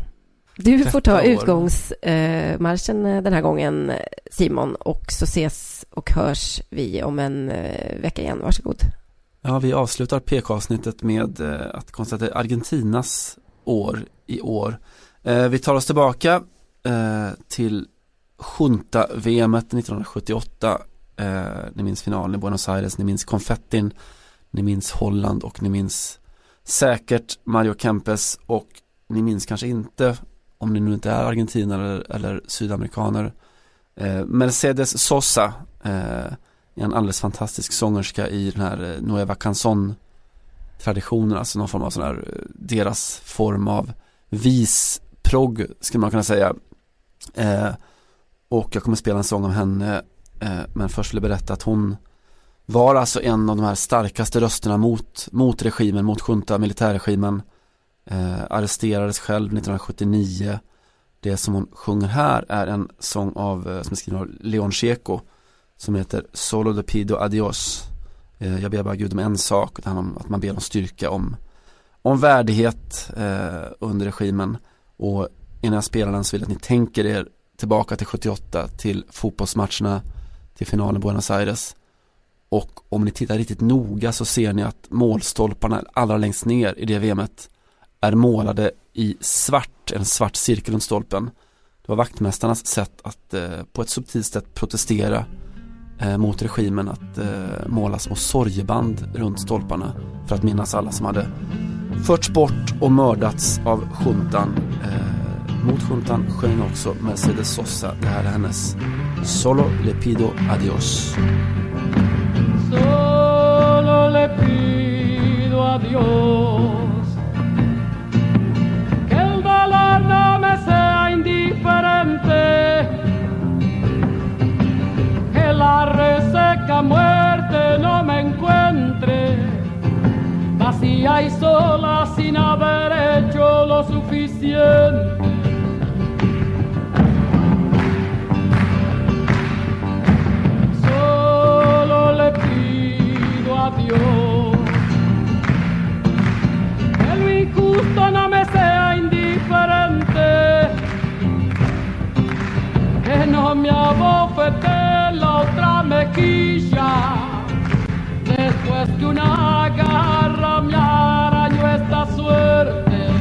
Du får ta år. utgångsmarschen den här gången, Simon, och så ses och hörs vi om en vecka igen. Varsågod. Ja, vi avslutar PK-avsnittet med att konstatera Argentinas år i år. Vi tar oss tillbaka eh, till Junta-VMet 1978. Eh, ni minns finalen i Buenos Aires, ni minns konfettin, ni minns Holland och ni minns säkert Mario Kempes och ni minns kanske inte, om ni nu inte är argentinare eller, eller sydamerikaner, eh, Mercedes Sosa, eh, en alldeles fantastisk sångerska i den här eh, Nueva Canson traditionen, alltså någon form av sån här, eh, deras form av visprogg skulle man kunna säga. Eh, och jag kommer spela en sång om henne, eh, men först vill jag berätta att hon var alltså en av de här starkaste rösterna mot, mot regimen, mot junta, militärregimen. Eh, arresterades själv 1979. Det som hon sjunger här är en sång av, eh, som är skriven av Leon Checo som heter Solo de Pido Adios. Eh, jag ber bara Gud om en sak, det handlar om att man ber om styrka, om, om värdighet eh, under regimen. Och innan jag spelar den så vill jag att ni tänker er tillbaka till 78, till fotbollsmatcherna, till finalen i Buenos Aires. Och om ni tittar riktigt noga så ser ni att målstolparna allra längst ner i det VMet är målade i svart, en svart cirkel runt stolpen. Det var vaktmästarnas sätt att eh, på ett subtilt sätt protestera eh, mot regimen att eh, måla små sorgeband runt stolparna för att minnas alla som hade förts bort och mördats av juntan. Eh, Mot juntan sjöng också Mercedes Sosa, det här Solo le pido adios. Solo le pido a Dios que el dolor no me sea indiferente, que la reseca muerte no me encuentre vacía y sola sin haber hecho lo suficiente. Dios. Que lo injusto no me sea indiferente, que no me abofete la otra mejilla, después que una garra me arañó esta suerte.